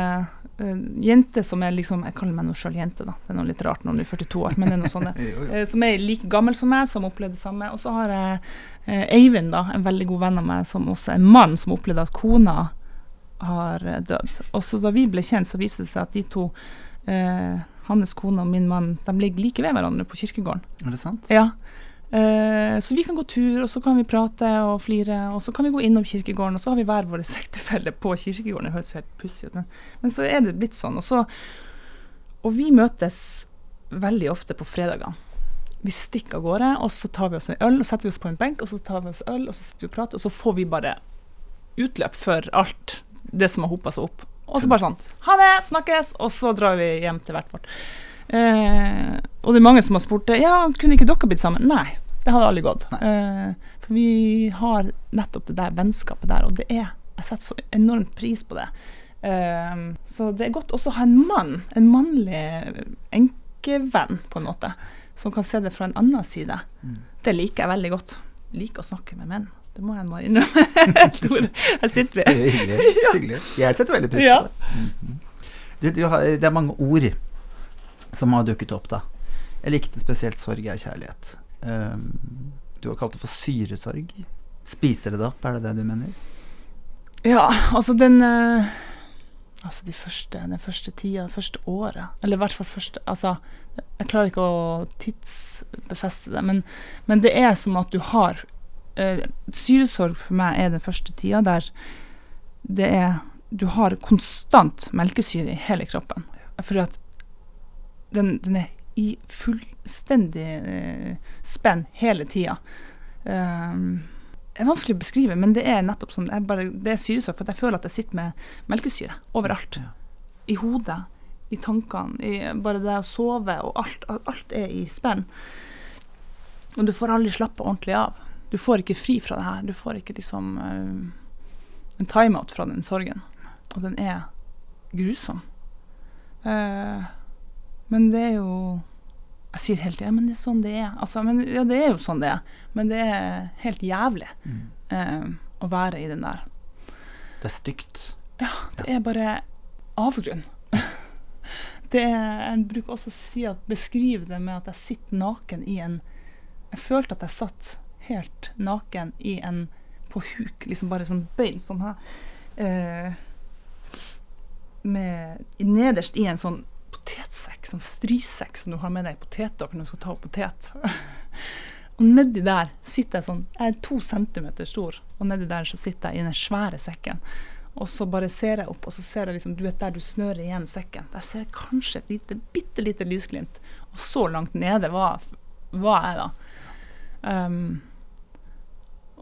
uh, jenter som er liksom Jeg kaller meg nå sjøl jente, da. Det er noe litt rart når du er 42 år, men det er noe sånt. [LAUGHS] Eh, som er like gammel som meg, som opplevde det samme. Og så har jeg eh, Eivind, da, en veldig god venn av meg, som også er en mann som opplevde at kona har eh, dødd. Og så da vi ble kjent, så viste det seg at de to, eh, hans kone og min mann, de ligger like ved hverandre på kirkegården. Er det sant? Ja. Eh, så vi kan gå tur, og så kan vi prate og flire, og så kan vi gå innom kirkegården, og så har vi hver vår sektefelle på kirkegården. Det høres helt pussig ut, men, men så er det blitt sånn. Og, så, og vi møtes veldig ofte på fredagene. Vi stikker av gårde, og så tar vi oss en øl, og setter vi oss på en benk, og så tar vi oss øl, og så sitter vi og prater, og så får vi bare utløp for alt det som har hopa seg opp. Og så bare sånn Ha det, snakkes! Og så drar vi hjem til hvert vårt. Eh, og det er mange som har spurt det. Ja, kunne ikke dere blitt sammen? Nei, det hadde aldri gått. Eh, for vi har nettopp det der vennskapet der, og det er Jeg setter så enormt pris på det. Eh, så det er godt også å ha en mann, en mannlig enkevenn, på en måte, som kan se det fra en annen side. Mm. Det liker jeg veldig godt. Jeg liker å snakke med menn. Det må jeg bare innrømme. [LAUGHS] Tore, jeg sitter er ved jo hyggelig. [LAUGHS] hyggelig. Jeg setter veldig pris på Ja. det. Mhm. du, du har, det er mange ord som har dukket opp, da. Jeg likte spesielt 'sorg er kjærlighet'. Um, du har kalt det for syresorg. Spiser det det opp, er det det du mener? Ja, altså den uh, Altså de første, den første tida, det første året. Eller i hvert fall første Altså, jeg klarer ikke å tidsbefeste det, men, men det er som at du har uh, Syresorg for meg er den første tida der det er Du har konstant melkesyre i hele kroppen. Fordi at den, den er i fullstendig eh, spenn hele tida. Um, det er vanskelig å beskrive, men det er nettopp sånn. Bare, det er syresorg, for at jeg føler at jeg sitter med melkesyre overalt. I hodet, i tankene, i bare det å sove, og alt, alt er i spenn. Og du får aldri slappe ordentlig av. Du får ikke fri fra det her. Du får ikke liksom uh, en timeout fra den sorgen. Og den er grusom. Eh, men det er jo Jeg sier hele tida ja, men det er sånn det er. Altså, men, ja, det er jo sånn det er. Men det er helt jævlig Mm. eh, å være i den der. Det er stygt. Ja, Det er bare avgrunn. [LAUGHS] det er, jeg bruker også å si at beskrive det med at jeg sitter naken i en Jeg følte at jeg satt helt naken i en på huk, liksom bare sånn bein sånn her. Eh, med nederst i en sånn potetsekk, sånn strisekk som du har med deg i potetdokken når du skal ta opp potet. [LAUGHS] og nedi der sitter jeg sånn Jeg er to centimeter stor, og nedi der så sitter jeg i den svære sekken. Og så bare ser jeg opp, og så ser jeg liksom, du vet der du snører igjen sekken. Der ser jeg kanskje et lite, bitte lite lysglimt. Og så langt nede var, var jeg da. Um,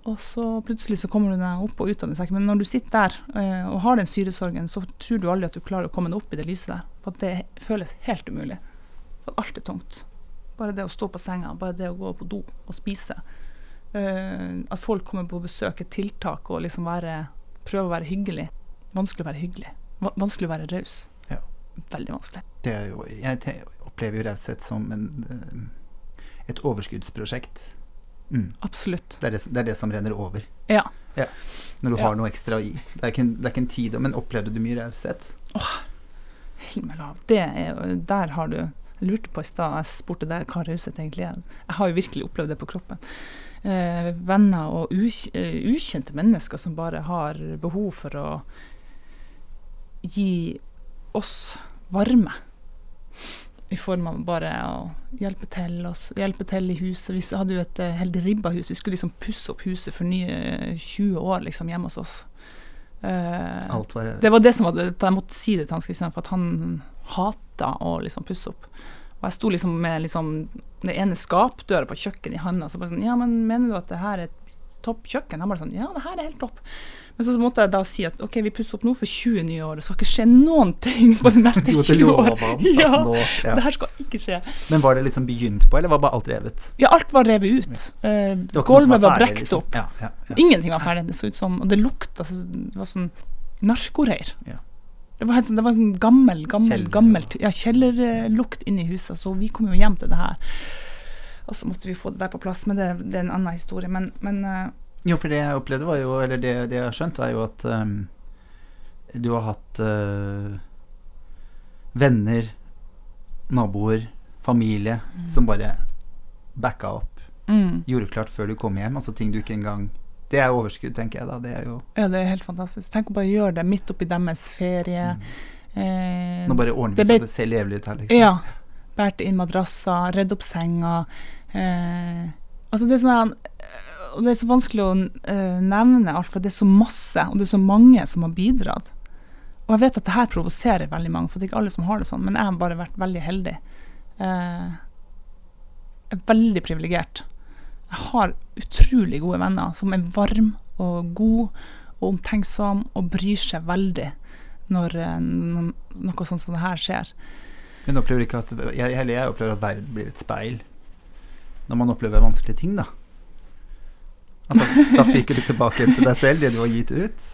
og så plutselig så kommer du deg opp og ut av den sekken. Men når du sitter der eh, og har den syresorgen, så tror du aldri at du klarer å komme deg opp i det lyset der. For at det føles helt umulig. For alt er tungt. Bare det å stå på senga, bare det å gå på do og spise. Eh, at folk kommer på besøk, et tiltak, og liksom være, prøve å være hyggelig. Vanskelig å være hyggelig. Vanskelig å være raus. Ja. Veldig vanskelig. Det er jo, jeg opplever jo raushet som en, eh, et overskuddsprosjekt. Mm. Absolutt. Det, er det, det er det som renner over. Ja. Når du Ja. har noe ekstra i. Det er ikke det er ikke en tid, men opplevde du mye raushet? Himmelhav. Det er Der har du Jeg lurte på i stad, jeg spurte deg hva raushet egentlig er. Jeg har jo virkelig opplevd det på kroppen. Eh, venner og eh, ukjente mennesker som bare har behov for å gi oss varme. I form av bare å hjelpe til oss, hjelpe til i huset. Vi hadde jo et uh, helt ribba hus. Vi skulle liksom pusse opp huset for nye eh, 20 år liksom hjemme hos oss. Uh, var det var det som var det, Jeg måtte si det til han Kristian, for at han hata å liksom pusse opp. Og jeg sto liksom med liksom det ene skapdøra på kjøkkenet i handa. Så bare sånn Ja, men mener du at det her er et topp kjøkken? Han bare sånn Ja, det her er helt topp. Men så måtte jeg da si at OK, vi pusser opp nå for 20 nye år. Det skal ikke skje noen ting på de neste 20 årene. år. [LAUGHS] Ja, ja. det her skal ikke skje. Men var det liksom begynt på, eller var bare alt revet? Ja, alt var revet ut. Ja. Var som Gulvet var ferdig, brekt liksom. opp. Ja. Ingenting var ferdig. Det så ut som Og det lukta Det var sånn narkoreir. Ja. Det var helt sånn Det var en gammel, gammel, Kjeller, gammel Ja, kjellerlukt i huset. Så vi kom jo hjem til det her. Og så måtte vi få det der på plass, men det, det er en annen historie. Men, men eh, Jo, for det jeg opplevde var jo, eller det, det jeg har skjønt, er jo at um, du har hatt uh, venner, naboer, familie som bare backa opp. mm, Gjorde klart før du kom hjem. Altså ting du ikke engang Det er overskudd, tenker jeg da. Det er jo Ja, det er helt fantastisk. Tenk å bare gjøre det midt oppi deres ferie. Eh, Nå bare ordner vi så det ser levelig ut her, liksom. Ja. Båret inn madrasser, redd opp senga. Eh, altså det er sånn Og det er så vanskelig å eh, nevne alt, for det er så masse, og det er så mange som har bidratt. Og jeg vet at det her provoserer veldig mange, for det er ikke alle som har det sånn, men jeg har bare vært veldig heldig. Eh, jeg er veldig privilegert. Jeg har utrolig gode venner som er varme og gode og omtenksomme og bryr seg veldig når eh, noe sånt som det her skjer. Men opplever ikke at jeg, jeg opplever at verden blir et speil når man opplever vanskelige ting, da. Da, da fikk du tilbake til deg selv, det du har gitt ut.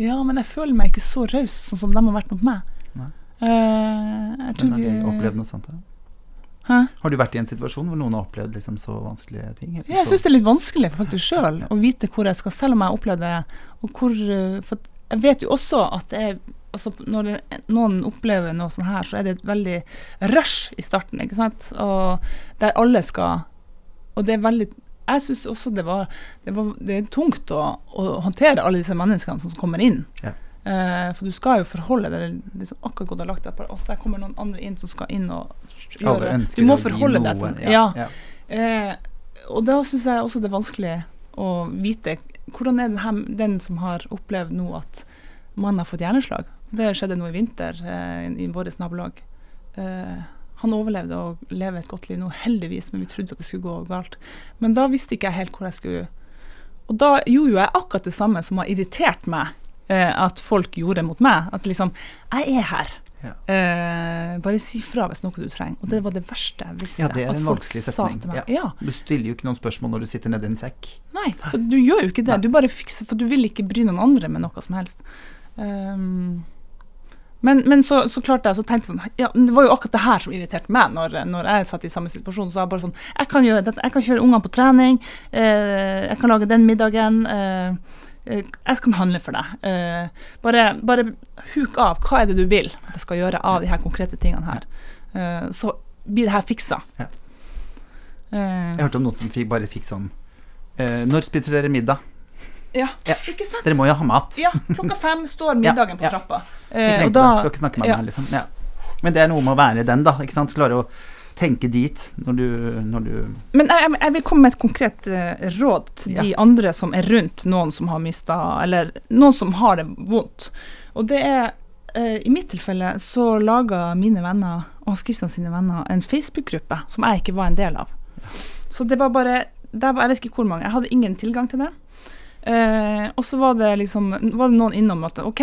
Ja, men jeg føler meg ikke så raus sånn som de har vært mot meg. Nei. Uh, jeg tror Men har du opplevd noe sånt? da? Hæ? Har du vært i en situasjon hvor noen har opplevd liksom så vanskelige ting? Ja, jeg syns det er litt vanskelig faktisk sjøl å vite hvor jeg skal, selv om jeg har opplevd det. Hvor, eh, for jeg vet jo også at det er altså Når noen opplever noe sånn her, så er det et veldig rush i starten, ikke sant. Og der alle skal Og det er veldig Jeg syns også det var, det var Det er tungt å, å håndtere alle disse menneskene som kommer inn. Ja. Eh, for du skal jo forholde deg liksom akkurat godt har lagt deg Og der kommer noen andre inn som skal inn og gjøre det. Du må forholde deg til Ja. ja. Eh, og da syns jeg også det er vanskelig å vite hvordan er den, her, den som har opplevd nå at man har fått hjerneslag. Det skjedde nå i vinter eh, i vårt nabolag. Eh, han overlevde og lever et godt liv nå, heldigvis, men vi trodde at det skulle gå galt. Men da visste ikke jeg helt hvor jeg skulle Og da gjorde jo jeg akkurat det samme som har irritert meg eh, at folk gjorde mot meg. At liksom Jeg er her. Ja. Eh, bare si fra hvis noe du trenger. Og det var det verste jeg visste. Ja, det er en vanskelig setning. Ja. Ja. Du stiller jo ikke noen spørsmål når du sitter nedi en sekk. Nei, for du gjør jo ikke det. Nei. Du bare fikser, for du vil ikke bry noen andre med noe som helst. Ehm, men, men så, så klarte jeg så tenkte sånn ja, Det var jo akkurat det her som irriterte meg når, når jeg satt i samme situasjon. Så jeg bare sånn Jeg kan dette, jeg kan kjøre ungene på trening, eh, jeg kan lage den middagen. Eh, eh, jeg kan handle for deg. Eh, bare, bare huk av. Hva er det du vil at jeg skal gjøre av de her konkrete tingene her? Eh, så blir det her fiksa. Ja. Jeg hørte om noen som bare fikk sånn eh, Når spiser dere middag? Ja. Ja. ikke sant? Dere må jo ha mat. Ja, klokka fem står [LAUGHS] middagen på trappa. Eh, og da, det. Skal ikke snakke med ja. meg, liksom. Ja. Men det er noe med å være den, da. Ikke sant? Klare å tenke dit når du, når du Men jeg, jeg- vil komme med et konkret uh, råd til de andre som er rundt noen som har mista Eller noen som har det vondt. Og det er uh, I mitt tilfelle så laga mine venner og Hans Christian sine venner en Facebook-gruppe som jeg ikke var en del av. Så det var bare var, Jeg vet ikke hvor mange. Jeg hadde ingen tilgang til det. Eh, og så var det liksom Var det noen innom at OK,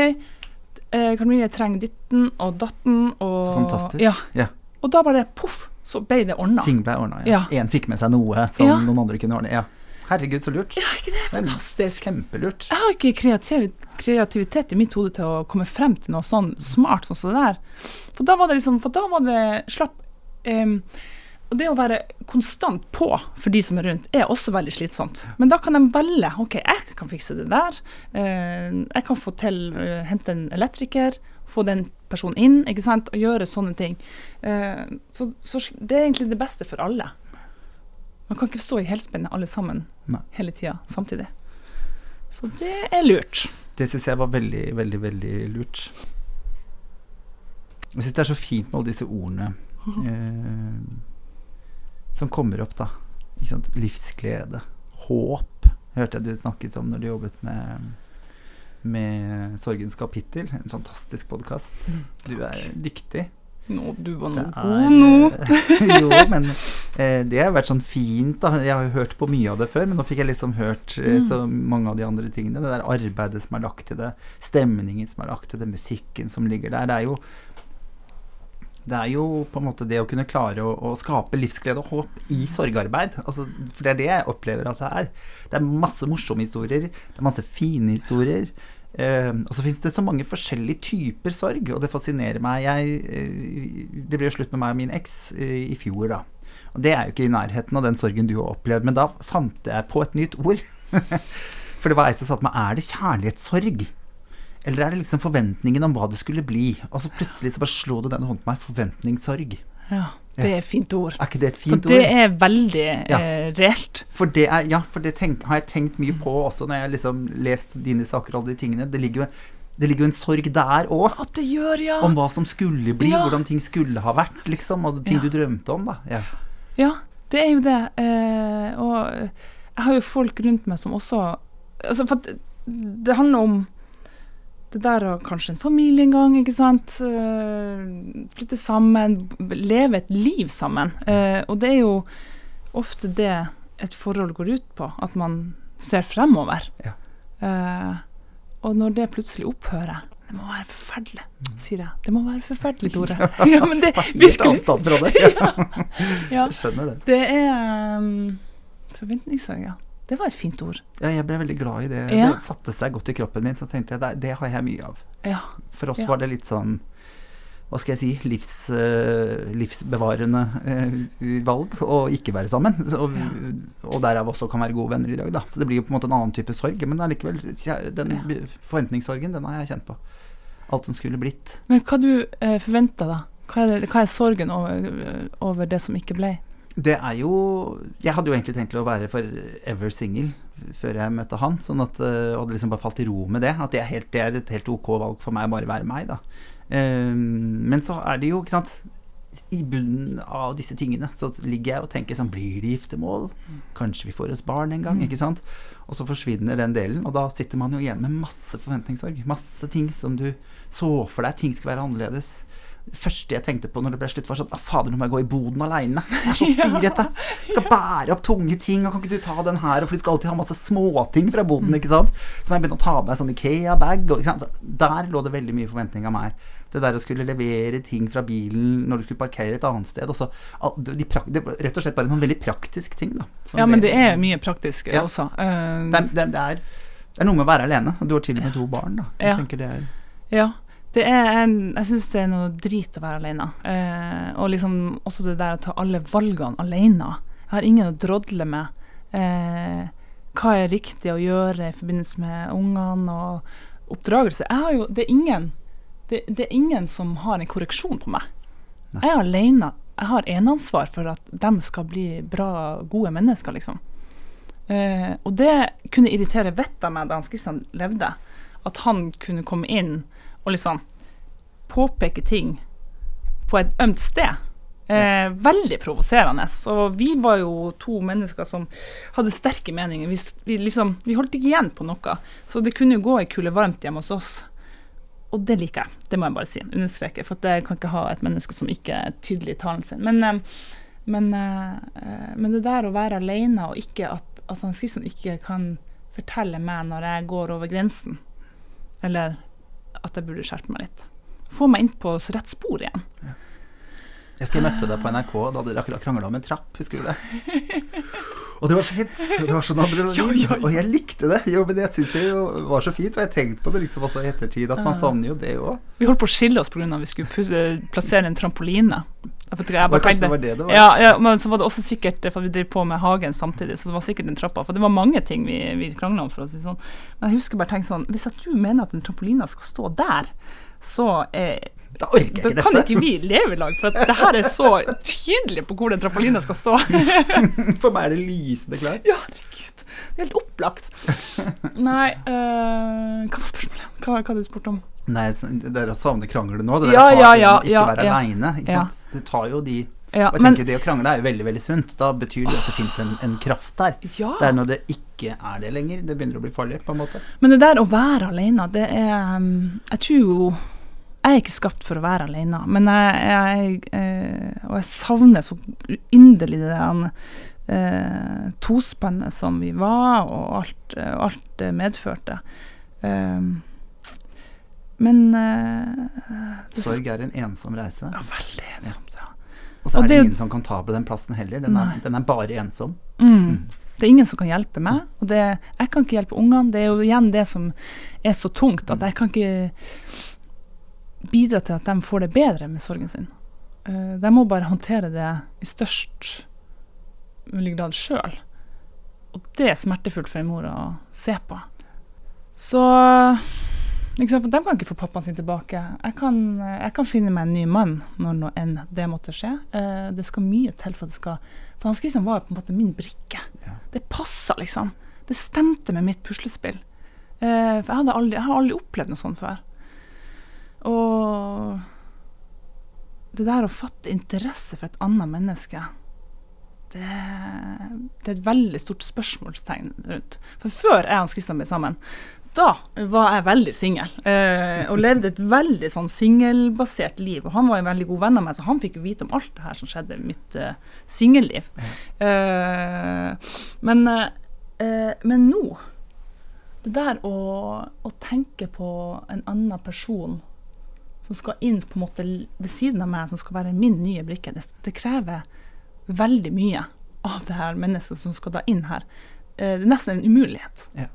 eh, Camille trenger ditten og datten og Så fantastisk. Ja. Yeah. Og da bare poff, så ble det ordna. Ting ble ordna. Ja. Ja. En fikk med seg noe som Ja. noen andre kunne ordne. Ja. Herregud, så lurt. Ja, ikke det er fantastisk? Kjempelurt. Jeg har ikke kreativ, kreativitet i mitt hode til å komme frem til noe sånn smart sånn som det der. For da var det liksom For da var det slapp em, Og det å være konstant på for de som er rundt, er også veldig slitsomt. Men da kan de velge. OK, jeg kan fikse det der. Eh, jeg kan få til eh, hente en elektriker. Få den personen inn, ikke sant. Og gjøre sånne ting. Eh, så, så det er egentlig det beste for alle. Man kan ikke stå i helspennet alle sammen Nei. hele tida samtidig. Så det er lurt. Det syns jeg var veldig, veldig, veldig lurt. Jeg syns det er så fint med alle disse ordene [LAUGHS] eh, som kommer opp, da. Ikke sant? Livsglede. Håp. Hørte jeg du snakket om når du jobbet med med Sorgens kapittel. En fantastisk podkast. Du er dyktig. Nå, du var noe nå god nå. eh, [LAUGHS] jo, [LAUGHS] men eh, det har vært sånn fint, da. Jeg har jo hørt på mye av det før, men nå fikk jeg liksom hørt eh, Mm. så mange av de andre tingene. Det der arbeidet som er lagt til det, stemningen som er lagt til det, musikken som ligger der. Det er jo det er jo på en måte det å kunne klare å, å skape livsglede og håp i sorgarbeid. Altså, for det er det jeg opplever at det er. Det er masse morsomme historier, det er masse fine historier. Eh, og så fins det så mange forskjellige typer sorg, og det fascinerer meg. Jeg, eh, det ble jo slutt med meg og min eks eh, i fjor, da. Og det er jo ikke i nærheten av den sorgen du har opplevd, men da fant jeg på et nytt ord. [LAUGHS] For det var ei som sa meg Er det kjærlighetssorg? Eller er det liksom forventningen om hva det skulle bli? Og så plutselig så bare slo det den hånden på meg. Forventningssorg. Ja, det er et fint ord. Er ikke det et fint For fint det ord? er veldig Ja. eh, reelt. For det er, ja, for det tenk, har jeg tenkt mye på også når jeg har liksom lest dine saker og alle de tingene. Det ligger jo, det ligger jo en sorg der òg. At det gjør, ja. Om hva som skulle bli, Ja. hvordan ting skulle ha vært, liksom. Og ting Ja. du drømte om, da. Ja. Ja, det er jo det. Eh, og jeg har jo folk rundt meg som også altså For det handler om det der å kanskje en familie en gang, ikke sant. Eh, flytte sammen, leve et liv sammen. Eh, og det er jo ofte det et forhold går ut på, at man ser fremover. Ja. Eh, og når det plutselig opphører Det må være forferdelig, sier jeg. Det må være forferdelig, Tore. [LAUGHS] [LAUGHS] ja, men det [LAUGHS] virkelig avstand fra det. Ja. ja. Skjønner det. Det er um, forventningssorg, ja. Det var et fint ord. Ja, jeg ble veldig glad i det. Ja. Det satte seg godt i kroppen min, så tenkte jeg det, det har jeg mye av. Ja. For oss Ja. var det litt sånn hva skal jeg si livs, eh, livsbevarende eh, valg å ikke være sammen. Og, og derav også kan være gode venner i dag, da. Så det blir jo på en måte en annen type sorg. Men allikevel, den Ja. forventningssorgen, den har jeg kjent på. Alt som skulle blitt. Men hva du eh, forventa, da? Hva er, hva er sorgen over, over det som ikke ble? Det er jo Jeg hadde jo egentlig tenkt å være forever single før jeg møtte han. Sånn at, og hadde liksom bare falt i ro med det. At det er, helt, det er et helt ok valg for meg å bare være meg, da. Um, men så er det jo, ikke sant I bunnen av disse tingene så ligger jeg og tenker sånn Blir det giftermål? Kanskje vi får oss barn en gang? Mm. Ikke sant? Og så forsvinner den delen, og da sitter man jo igjen med masse forventningssorg. Masse ting som du så for deg ting skulle være annerledes. Det første jeg tenkte på når det ble slutt, var sånn ah, Fader, nå må jeg gå i boden aleine. Jeg er så [LAUGHS] styrete. Skal bære opp tunge ting, og kan ikke du ta den her? For du skal alltid ha masse småting fra boden, ikke sant. Så må jeg begynne å ta med meg sånn Ikea-bag. Der lå det veldig mye forventning av meg. Det der å skulle levere ting fra bilen når du skulle parkere et annet sted. Også, de det var rett og slett bare en sånn veldig praktisk ting, da. Ja, men det er mye praktisk Ja. også. Uh, det det, er, det, er, det er noe med å være alene. Du har til og med to barn, da. Jeg Ja. tenker det er Ja. Det er en, jeg syns det er noe drit å være alene. Eh, og liksom også det der å ta alle valgene alene. Jeg har ingen å drodle med. Eh, hva er riktig å gjøre i forbindelse med ungene og oppdragelse. Jeg har jo, det, er ingen, det, det er ingen som har en korreksjon på meg. Nei. Jeg er alene. Jeg har eneansvar for at de skal bli bra, gode mennesker, liksom. Eh, og det kunne irritere vettet av meg da Hans Christian levde. At han kunne komme inn og liksom påpeke ting på et ømt sted. Eh, veldig provoserende. Og vi var jo to mennesker som hadde sterke meninger. Vi, vi, liksom, vi holdt ikke igjen på noe. Så det kunne jo gå ei kule varmt hjemme hos oss. Og det liker jeg. Det må jeg bare si. Understreke. For jeg kan ikke ha et menneske som ikke er tydelig i talen sin. Men, eh, men, eh, men det der å være alene, og ikke at, at Hans Christian ikke kan fortelle meg når jeg går over grensen, eller at jeg burde skjerpe meg litt. Få meg inn på rett spor igjen. Jeg husker jeg møtte deg på NRK, da hadde dere akkurat krangla om en trapp, husker du det? [LAUGHS] Og det var så fint. Det var sånn adrenalin. Og jeg likte det. Jo, men jeg syns det var så fint, og jeg tenkte på det liksom også i ettertid, at man savner jo det òg. Vi holdt på å skille oss pga. at vi skulle plassere en trampoline. Bare Kanskje det var det det var? Ja, ja, men så var det også sikkert for vi drev på med hagen samtidig, så det var sikkert den trappa. For det var mange ting vi, vi krangla om, for å si sånn. Men jeg husker bare tenkte sånn Hvis at du mener at den trampolina skal stå der, så eh, Da orker jeg da kan ikke vi leve i lag, for det her er så tydelig på hvor den trampolina skal stå. [LAUGHS] For meg er det lysende klart. Ja, herregud. Det er helt opplagt. Nei, øh, hva var spørsmålet? Hva, hva hadde du spurt om? Nei, det er å savne krangler nå, det der Ja, å ja, ja, og ikke være ja. aleine, Ja. Det tar jo de Ja, Og jeg men tenker Det å krangle er jo veldig veldig sunt. Da betyr det at det fins en, en kraft der. ja. Det er når det ikke er det lenger, det begynner å bli farlig, på en måte. Men det der å være alene, det er um, Jeg tror jo Jeg er ikke skapt for å være alene, men jeg, jeg eh, Og jeg savner så inderlig det der eh, som vi var, og alt, eh, alt det medførte. Um, men uh, Sorg er en ensom reise. Ja, veldig ensomt, ja. Og så Og er det det- ingen som kan ta på den plassen heller. Den er, den er bare ensom. Mm. Det er ingen som kan hjelpe meg, og det, jeg kan ikke hjelpe ungene. Det er jo igjen det som er så tungt, at jeg kan ikke bidra til at de får det bedre med sorgen sin. Uh, de må bare håndtere det i størst mulig grad sjøl. Og det er smertefullt for en mor å se på. Så sant, for De kan ikke få pappaen sin tilbake. Jeg kan, jeg kan finne meg en ny mann når nå enn det måtte skje. Eh, det skal mye til for at det skal For Hans Christian var på en måte min brikke. Ja. Det passa, liksom. Det stemte med mitt puslespill. Eh, for jeg, aldri, jeg har aldri opplevd noe sånt før. Og det der å fatte interesse for et annet menneske, det, det er et veldig stort spørsmålstegn rundt. For før jeg og Hans Christian ble sammen, da var jeg veldig singel. Eh, og levde et veldig sånn singelbasert liv. Og han var en veldig god venn av meg, så han fikk jo vite om alt det her som skjedde i mitt eh, singelliv. Eh, men, eh, men nå Det der å, å tenke på en annen person som skal inn på en måte ved siden av meg, som skal være min nye brikke, det, det krever veldig mye av det her mennesket som skal da inn her. eh, det er nesten en umulighet. Ja.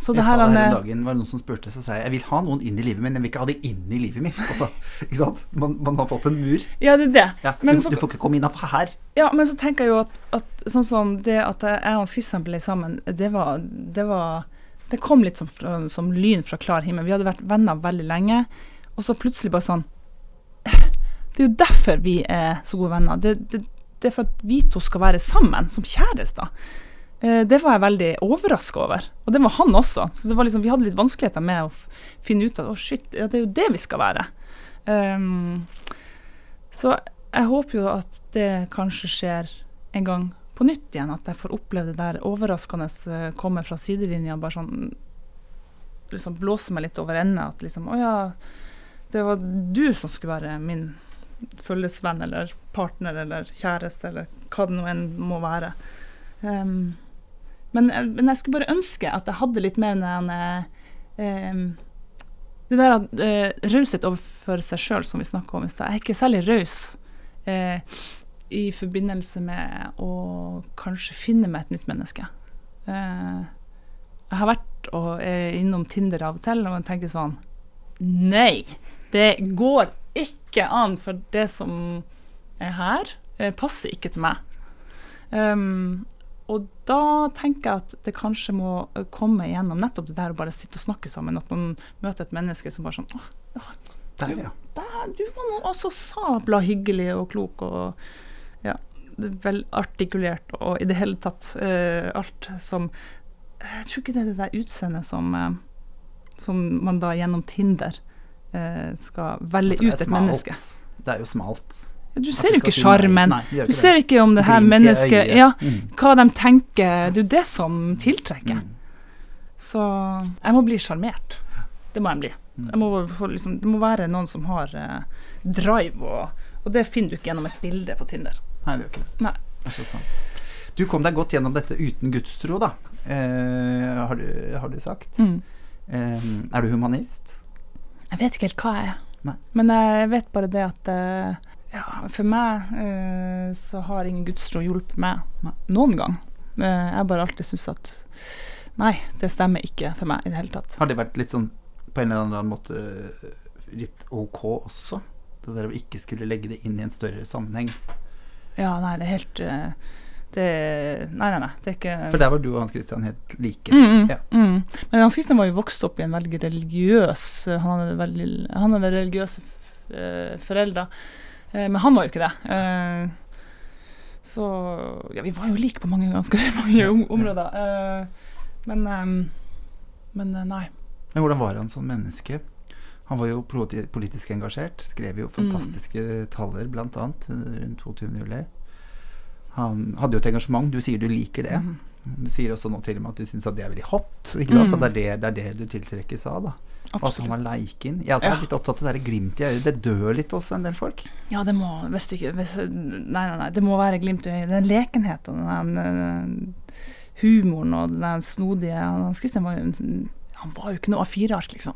Så jeg her, sa det her han, om dagen, var det noen som spurte, så sa jeg jeg vil ha noen inn i livet mitt, men jeg vil ikke ha de inn i livet mitt. Altså, ikke sant? Man, man har fått en mur. Ja, det er det. Ja, Men du, så- du får ikke komme innafor her. Ja, men så tenker jeg jo at, at sånn som det at jeg og Christian ble sammen, det var, det var Det kom litt som, som lyn fra klar himmel. Vi hadde vært venner veldig lenge, og så plutselig bare sånn [LAUGHS] Det er jo derfor vi er så gode venner. Det, det, det er for at vi to skal være sammen som kjærester. Eh, Det var jeg veldig overraska over, og det var han også. Så liksom, vi hadde litt vanskeligheter med å finne ut at å shit, ja, det er jo det vi skal være. Um, så jeg håper jo at det kanskje skjer en gang på nytt igjen, at jeg får oppleve det der overraskende eh, komme fra sidelinja, bare sånn liksom blåse meg litt over ende. At liksom Å ja, det var du som skulle være min følgesvenn eller partner eller kjæreste eller hva det nå enn må være. Um, men, jeg- men jeg skulle bare ønske at jeg hadde litt mer den eh, Det der at eh, raushet overfor seg sjøl, som vi snakka om i stad. Jeg er ikke særlig raus eh, i forbindelse med å kanskje finne meg et nytt menneske. Eh, jeg har vært og innom Tinder av og til, og jeg tenker sånn Nei! Det går ikke an, for det som er her, eh, passer ikke til meg. Um, og da tenker jeg at det kanskje må eh, komme gjennom nettopp det der å bare sitte og snakke sammen. At man møter et menneske som bare sånn Åh, Der, ja. der, du var nå også sabla hyggelig og klok og ja, velartikulert og i det hele tatt uh, alt som Jeg tror ikke det er det der utseendet som, uh, som man da gjennom Tinder uh, skal velge ut et smalt. menneske. Det er jo smalt. Du ser jo ikke sjarmen. Du ser ikke om det her mennesket. Ja, Mm. hva de tenker. Det er jo det som tiltrekker. Mm. Så jeg må bli sjarmert. Det må jeg bli. Mm. Jeg må liksom, det må være noen som har eh, drive, og, og det finner du ikke gjennom et bilde på Tinder. Nei, det gjør ikke det. Nei. Det er så sant. Du kom deg godt gjennom dette uten gudstro, da. Eh, har, du, har du sagt. Eh, er du humanist? Jeg vet ikke helt hva jeg er. Nei. Men jeg vet bare det at eh, ja, for meg eh, så har ingen gudstro hjulpet meg noen gang. Eh, jeg bare alltid syns at nei, det stemmer ikke for meg i det hele tatt. Har det vært litt sånn på en eller annen måte litt ok også? Det der å ikke skulle legge det inn i en større sammenheng. Ja, nei, det er helt eh, det, Nei, nei, nei. Det er ikke For der var du og Hans Christian helt like. Mm, mm, Ja. mm. Men Hans Christian var jo vokst opp i en veldig religiøs Han hadde, veldig, han hadde religiøse eh, foreldre, eh, men han var jo ikke det. Eh, så Ja, vi var jo like på mange ganske [LAUGHS] mange områder. Eh, men ehm, Men eh, nei. Men hvordan var han som menneske? Han var jo politisk engasjert, skrev jo fantastiske taler bl.a. rundt 22. juli. Han hadde jo et engasjement. Du sier du liker det. Mm. Du sier også nå til og med at du syns at det er veldig hot. Ikke sant? Mm. At det er det, det er det du tiltrekkes av. da Og at han var leiken. Jeg også er Ja. litt opptatt av det der glimt i øyet. Det dør litt hos en del folk. Ja, det må hvis du ikke hvis, Nei, nei, nei. Det må være glimt i øyet. Den lekenheten, den den humoren og den snodige Hans Christian var jo Han var jo ikke noe A4-ark, liksom.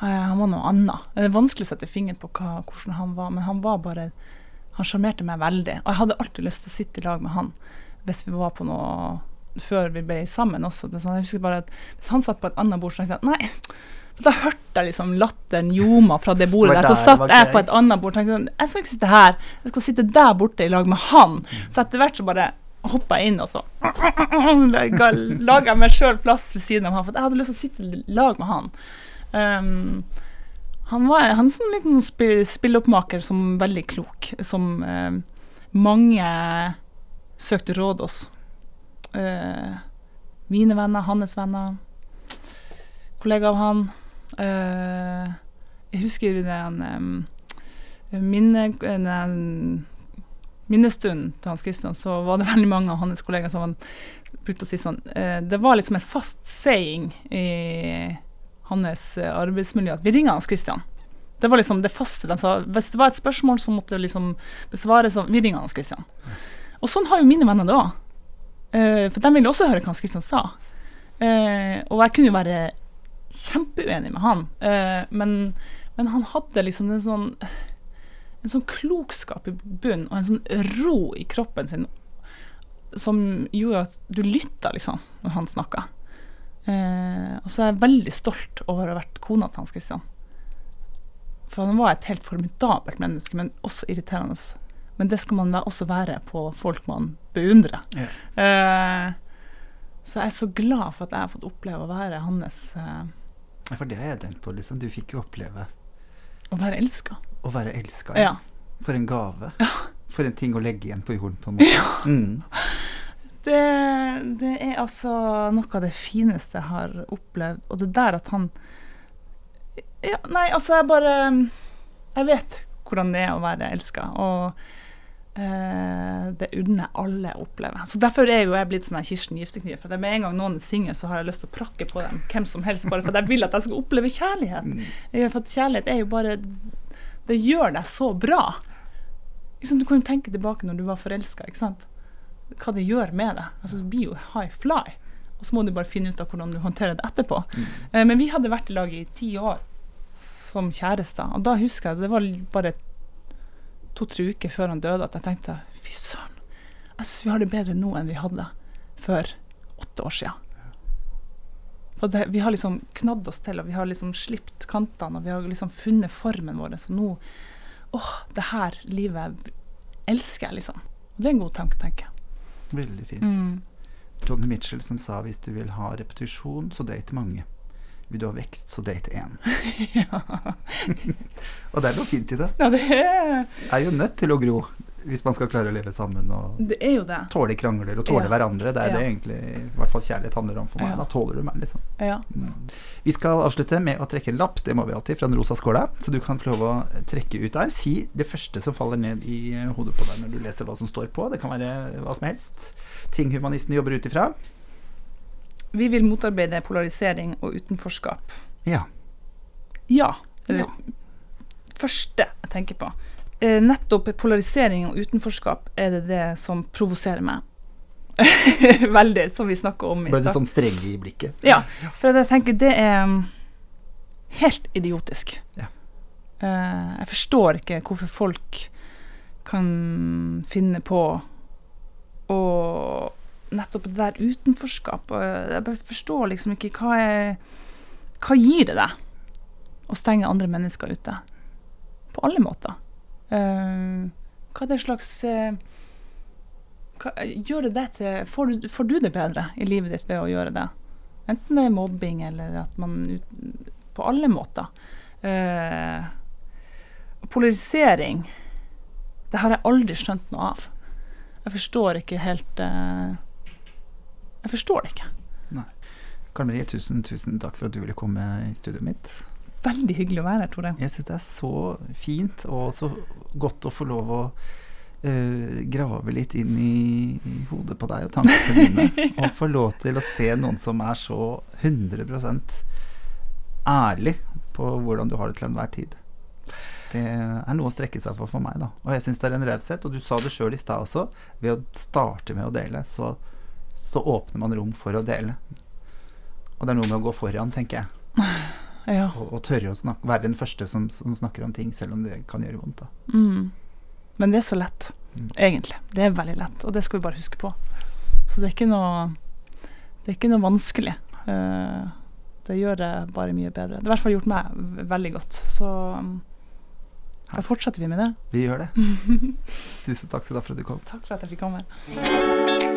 Eh, Han var noe annet. Det er vanskelig å sette fingeren på hva, hvordan han var, men han var bare Han sjarmerte meg veldig. Og jeg hadde alltid lyst til å sitte i lag med han hvis vi var på noe før vi ble sammen også. Det er sånn, jeg husker bare at Hvis han satt på et annet bord, så tenkte jeg nei. For da hørte jeg liksom latteren ljoma fra det bordet der. Så satt jeg på et annet bord og tenkte sånn, jeg skal ikke sitte her, jeg skal sitte der borte i lag med han. Så etter hvert så bare hoppa jeg inn, og så [LAUGHS] laga jeg meg sjøl plass ved siden av han, for jeg hadde lyst til å sitte i lag med han. Um, han var han en sånn liten sånn spill, spilloppmaker som veldig klok, som eh, mange søkte råd hos. Uh, mine venner, hans venner, kollega av han. Eh, jeg husker den um, minne, den minnestunden til Hans Christian, så var det [LAUGHS] veldig mange av hans kollegaer som brukte å si sånn eh, Det var liksom en fast saying i hans eh, arbeidsmiljø at vi ringer Hans Christian. Det var liksom det faste de sa. Hvis det var et spørsmål, så måtte det liksom besvares sånn Vi ringer Hans Christian. Og sånn har jo mine venner det òg. Eh, for de ville også høre hva Hans Christian sa. Eh, og jeg kunne jo være kjempeuenig med han, eh, men, men han hadde liksom en sånn en sånn klokskap i bunnen og en sånn ro i kroppen sin. som gjorde at du lytta, liksom, når han snakka. Eh, og så er jeg veldig stolt over å ha vært kona til Hans Christian. For han var et helt formidabelt menneske, men også irriterende. Men det skal man også være på folk man beundrer. Ja. Eh, så jeg er så glad for at jeg har fått oppleve å være hans eh, For det har jeg tenkt på, liksom. Du fikk jo oppleve Å være elska. å være elska. Ja. For en gave. For en ting å legge igjen på jorden, på en måte. Mm. Det, det er altså noe av det fineste jeg har opplevd. Og det der at han ja, Nei, altså, jeg bare Jeg vet hvordan det er å være elska, og det unner alle å oppleve. Så Derfor er jo jeg blitt sånn Kirsten Giftekniv. For med en gang noen er singel, så har jeg lyst til å prakke på dem hvem som helst, bare for jeg vil at jeg skal oppleve kjærlighet. Eh, For kjærlighet er jo bare Det gjør deg så bra. Du kan jo tenke tilbake når du var forelska. Hva det gjør med deg. Altså, du blir jo high fly. Og så må du bare finne ut av hvordan du håndterer det etterpå. Eh, men vi hadde vært i lag i ti år som kjærester. Og da husker jeg det var bare to-tre uker før han døde at jeg tenkte fy søren, jeg syns vi har det bedre nå enn vi hadde for åtte år siden. For det, vi har liksom knadd oss til, og vi har liksom slipt kantene, og vi har liksom funnet formen vår. Så nå åh, det her livet elsker jeg, liksom. Og det er en god tanke, tenker jeg. Veldig fint. Mm. Johnny Mitchell som sa hvis du vil ha repetisjon, så date mange. Vil du ha vekst, så date én. [LAUGHS] [LAUGHS] og det er noe fint i det. Ja, det er, Er jo nødt til å gro hvis man skal klare å leve sammen og det er jo det. tåle krangler og tåle Ja. hverandre. Det er Ja. det egentlig i hvert fall kjærlighet handler om for meg. Ja. Da tåler du meg, liksom. Ja. Mm. Vi skal avslutte med å trekke en lapp, det må vi alltid, fra den rosa skåla. Så du kan få lov å trekke ut der. Si det første som faller ned i hodet på deg når du leser hva som står på. Det kan være hva som helst. Ting humanistene jobber ut ifra. Vi vil motarbeide polarisering og utenforskap. Ja. Ja. Eller Ja. første jeg tenker på. Eh, nettopp polarisering og utenforskap er det det som provoserer meg. [LAUGHS] Veldig, som vi snakka om i Ble du stad. sånn streng i blikket? Ja, for jeg tenker det er mm, helt idiotisk. Ja. Eh, jeg forstår ikke hvorfor folk kan finne på å Nettopp det der utenforskap. Jeg bare forstår liksom ikke hva er Hva gir det deg å stenge andre mennesker ute? På alle måter. Eh, hva er det slags eh, hva, gjør det det til får du, får du det bedre i livet ditt ved å gjøre det? Enten det er mobbing eller at man På alle måter. Eh, polarisering, det har jeg aldri skjønt noe av. Jeg forstår ikke helt eh, Jeg forstår det ikke. Karl-Marie, tusen, tusen takk for at du ville komme i studioet mitt. Veldig hyggelig å være her, Tore. Jeg syns det er så fint og så godt å få lov å Uh, grave litt inn i, i hodet på deg og tankene dine. [LAUGHS] og få lov til å se noen som er så 100% ærlig på hvordan du har det til enhver tid. Det er noe å strekke seg for for meg, da. Og jeg syns det er en raushet. Og du sa det sjøl i stad også. Ved å starte med å dele, så, så åpner man rom for å dele. Og det er noe med å gå foran, tenker jeg. [SIGHS] Ja. Og, og tørre å snakke, være den første som, som snakker om ting, selv om det kan gjøre vondt. Mm. Men det er så lett, Mm. egentlig. Det er veldig lett, og det skal vi bare huske på. Så det er ikke noe, det er ikke noe vanskelig. Uh, det gjør det bare mye bedre. Det har i hvert fall gjort meg veldig godt. Så um, da fortsetter vi med det. Vi gjør det. [LAUGHS] Tusen takk skal du ha for at du kom. Takk for at jeg fikk komme.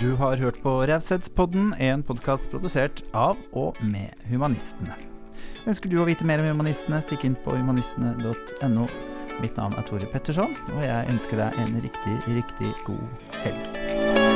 Du har hørt på Raushetspodden, en podkast produsert av og med Humanistene. Ønsker du å vite mer om Humanistene, stikk inn på humanistene.no. Mitt navn er Tore Petterson, og jeg ønsker deg en riktig, riktig god helg.